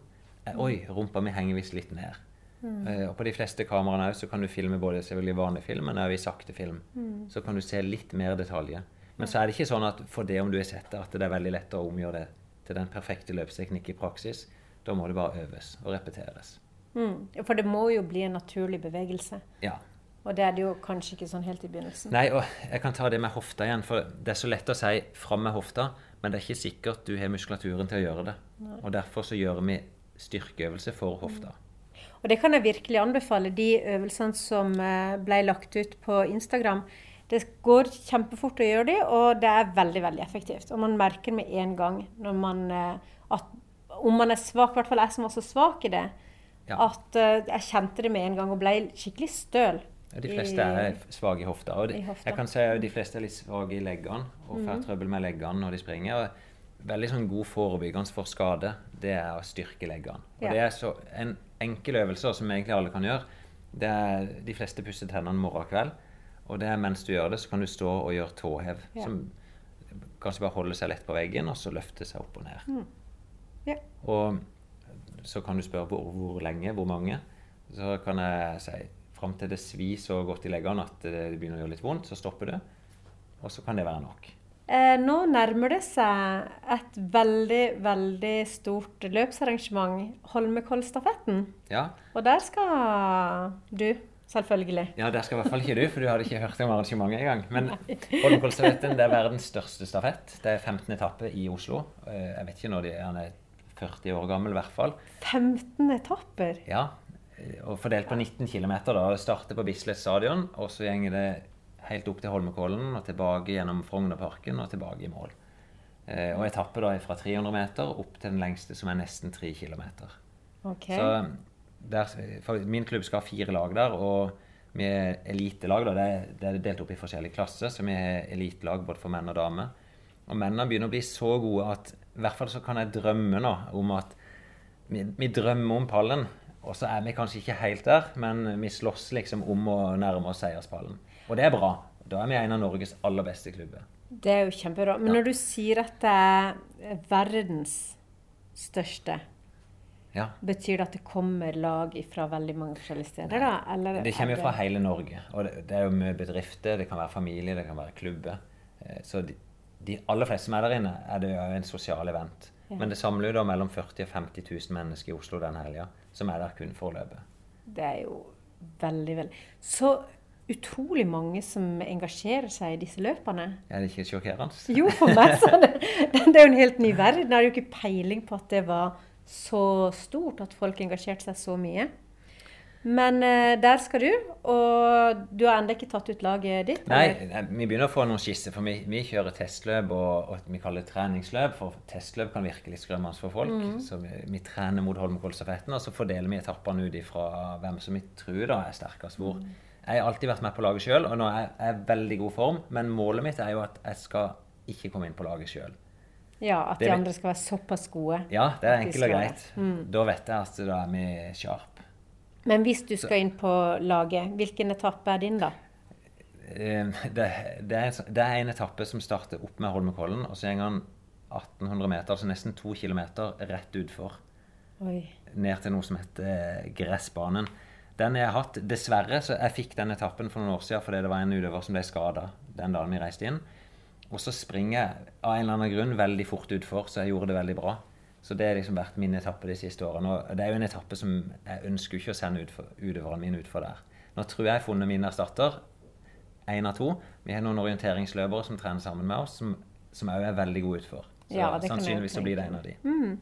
Eh, Oi, rumpa mi henger visst litt ned. Mm. Eh, Og på de fleste kameraene også, så kan du filme både selvfølgelig vanlig film, men også i sakte film. Mm. Så kan du se litt mer detaljer. Men så er det ikke sånn at for det om du har sett det, at det er veldig lett å omgjøre det til den perfekte løpsteknikk i praksis. Da må det bare øves og repeteres. Mm. For det må jo bli en naturlig bevegelse. Ja. Og det er det jo kanskje ikke sånn helt i begynnelsen. Nei, og jeg kan ta det med hofta igjen, for det er så lett å si fram med hofta, men det er ikke sikkert du har muskulaturen til å gjøre det. Nei. Og derfor så gjør vi styrkeøvelse for hofta. Og det kan jeg virkelig anbefale. De øvelsene som eh, ble lagt ut på Instagram. Det går kjempefort å gjøre de, og det er veldig veldig effektivt. Og man merker med en gang når man, eh, at om man er svak, i hvert fall jeg som var så svak i det, Ja. at eh, jeg kjente det med en gang og ble skikkelig støl. De fleste er svake i hofta. Og de, i hofta. jeg kan si at de fleste er litt svake i leggene og får mm. trøbbel med leggene når de springer. Og veldig sånn god forebyggende for skade, det er å styrke leggene. Og Ja. det er så en enkel øvelse som egentlig alle kan gjøre. Det er De fleste pusser tennene morgen og kveld. Og det er mens du gjør det, så kan du stå og gjøre tåhev. Ja. Som kanskje bare holder seg lett på veggen, og så løfte seg opp og ned. Mm. Ja. Og så kan du spørre hvor, hvor lenge, hvor mange. Så kan jeg si fram til det svir så godt i leggene at det begynner å gjøre litt vondt, så stopper det, Og så kan det være nok. Eh, nå nærmer det seg et veldig, veldig stort løpsarrangement, Holmenkollstafetten. Ja, Og der skal du Selvfølgelig. Ja, der skal i hvert fall ikke du, for du hadde ikke hørt om arrangementet engang. Men *laughs* Holmenkollstafetten er verdens største stafett. Det er 15 etappe i Oslo. Eh, Jeg vet ikke når de er 40 år gammel, i hvert fall. 15 etapper. Ja, og fordelt på 19 km. Det starter på Bislett stadion, og så går det helt opp til Holmenkollen og tilbake gjennom Frognerparken og tilbake i mål. Eh, Og etappe da er fra 300 meter opp til den lengste, som er nesten 3 km. Okay. Så der, min klubb skal ha fire lag der, og vi er elitelag. da, Det det er delt opp i forskjellige klasser, så vi har elitelag både for menn og damer. Og mennene begynner å bli så gode at i hvert fall så kan jeg drømme nå om at vi, vi drømmer om pallen. Og så er vi kanskje ikke helt der, men vi slåss liksom om å nærme oss seierspallen. Og det er bra. Da er vi en av Norges aller beste klubber. Det er jo kjempebra. Men når du sier at det er verdens største, Ja. betyr det at det kommer lag fra veldig mange forskjellige steder, da? Eller Det kommer er jo fra hele Norge. Og det, det er jo mye bedrifter, det kan være familie, det kan være klubber. Eh, Så de, de aller fleste som er der inne, er det jo en sosial event. Ja. Men det samler jo da mellom 40 og 50 000 mennesker i Oslo den helga, som er der kun for å. Det er jo veldig, veldig Så utrolig mange som engasjerer seg i disse løpene. Er det ikke sjokkerende? Jo, for meg så det, *laughs* det er jo en helt ny verden. Jeg hadde jo ikke peiling på at det var så stort, at folk engasjerte seg så mye. Men eh, der skal du, og du har ennå ikke tatt ut laget ditt? Eller? nei, vi begynner å få noen skisser, for vi, vi kjører testløp og, og vi kaller det treningsløp. For testløp kan virke litt skremmende for folk. Mm. Så vi, vi trener mot Holmenkollstafetten, og så fordeler vi etappene ut ifra hvem som vi tror da er sterkest hvor. Mm. Jeg har alltid vært med på laget sjøl, og nå er jeg i veldig god form. Men målet mitt er jo at jeg skal ikke komme inn på laget sjøl. Ja, at de andre skal være såpass gode. Ja, det er enkelt og greit. Mm. Da vet jeg at da er vi sharp. Men hvis du skal inn på laget, hvilken etappe er din, da? Eh, det, det, er, det er en etappe som starter opp med Holmenkollen, og så går den 1800 meter, altså nesten to kilometer, rett utfor. Oi. Ned til noe som heter Gressbanen. Den jeg har hatt, Dessverre så jeg fikk den etappen for noen år siden fordi det var en utøver som ble skada den dagen vi reiste inn. Og så springer jeg av en eller annen grunn veldig fort utfor, så jeg gjorde det veldig bra. Så det har liksom vært min etappe de siste årene. Og det er jo en etappe som jeg ønsker ikke å sende utøverne mine utfor der. Nå tror jeg jeg har funnet min erstatter. Én av to. Vi har noen orienteringsløpere som trener sammen med oss, som, som også er veldig gode utfor. Så Ja, det sannsynligvis så blir det en av de. Mm.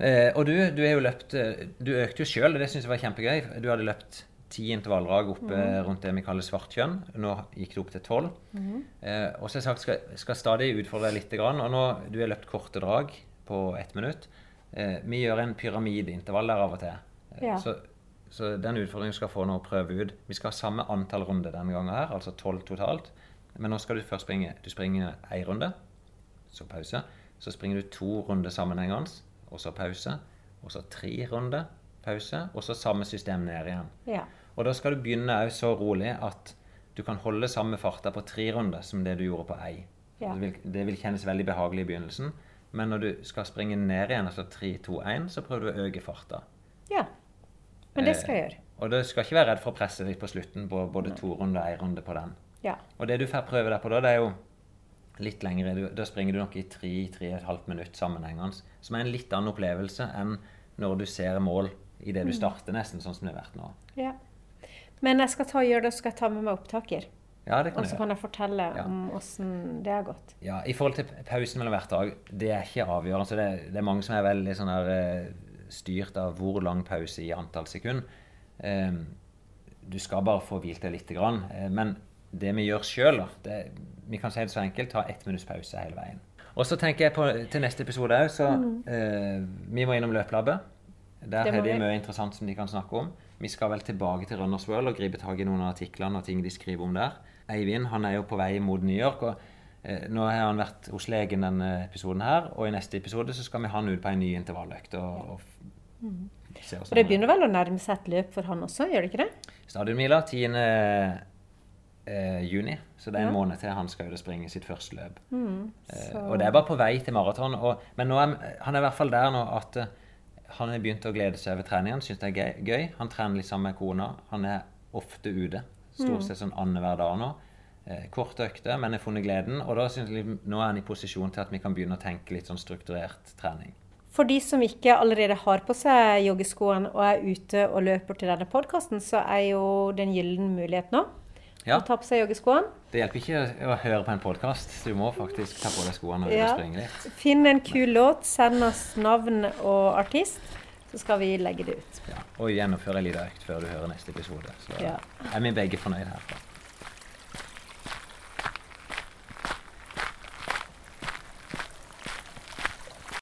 Eh, og du, du er jo løpt eh, Du økte jo sjøl, og det syns jeg var kjempegøy. Du hadde løpt ti intervalldrag oppe mm. rundt det vi kaller svartkjønn. Nå gikk det opp til tolv. Mm. Eh, og så har jeg sagt skal, skal stadig utfordre deg litt. Grann, og nå du har løpt korte drag på ett minutt. Eh, vi gjør en pyramideintervall der av og til. Eh, Ja. Så, så den utfordringen du skal få nå å prøve ut Vi skal ha samme antall runder denne gangen her, altså tolv totalt. Men nå skal du først springe Du springer én runde, så pause. Så springer du to runder sammenhengende, og så pause. Og så tre runder, pause. Og så samme system ned igjen. Ja. Og da skal du begynne òg så rolig at du kan holde samme farta på tre runder som det du gjorde på ei. Ja. Det, vil, det vil kjennes veldig behagelig i begynnelsen, men når du skal springe ned igjen, altså 3, 2, 1, så prøver du å øke farta. ja. Men det skal jeg gjøre. Eh, Og du skal ikke være redd for å presse deg på slutten på både to runder og én runde på den. Ja. Og det du får prøve deg på da, det er jo litt lengre. Du, da springer du nok i 3-3,5 minutt sammenhengende. Som er en litt annen opplevelse enn når du ser mål idet du Mm. starter, nesten sånn som det har vært nå. ja. Men jeg skal ta gjøre det, så skal ta med meg opptaker. Ja, det kan Og så kan jeg fortelle Ja. om åssen det har gått. Ja, I forhold til pausen mellom hvert dag, det er ikke avgjørende. Så det, det er mange som er veldig sånn her eh, styrt av hvor lang pause i antall sekund. Um, du skal bare få hvilt deg lite grann. Eh, men det vi gjør sjøl, vi kan si det så enkelt, ta ett minutts pause hele veien. Og så tenker jeg på til neste episode òg, så Mm. uh, Vi må innom Løplabbet. Der har de mye interessant som de kan snakke om. Vi skal vel tilbake til Runners World og gripe tak i noen av artiklene og ting de skriver om der. Eivind han er jo på vei mot New York. og eh, Nå har han vært hos legen denne episoden her, og i neste episode så skal vi ha han ut på en ny intervalløkt. og, og Mm. se Og det er. begynner vel å nærme seg et løp for han også, gjør det ikke det? Stadionmila 10. Eh, juni, så det er en Ja. måned til han skal ut og springe sitt første løp. Mm, Eh, og det er bare på vei til maraton. Men nå er, han er i hvert fall der nå at eh, han har begynt å glede seg over treningen. Syns det er gøy- gøy. Han trener litt sammen med kona. Han er ofte ute. Stort Mm. sett sånn annenhver dag nå. Eh, korte økter, men har funnet gleden. Og da synes jeg nå er han i posisjon til at vi kan begynne å tenke litt sånn strukturert trening. For de som ikke allerede har på seg joggeskoene og er ute og løper til denne podkasten, så er jo det en gyllen mulighet nå Ja. å ta på seg joggeskoene. Det hjelper ikke å høre på en podkast. Du må faktisk ta på deg skoene og Ja. springe litt. Finn en kul låt, send oss navn og artist, så skal vi legge det ut. Og gjennomføre en liten økt før du hører neste episode. Så Ja. er vi begge fornøyd her.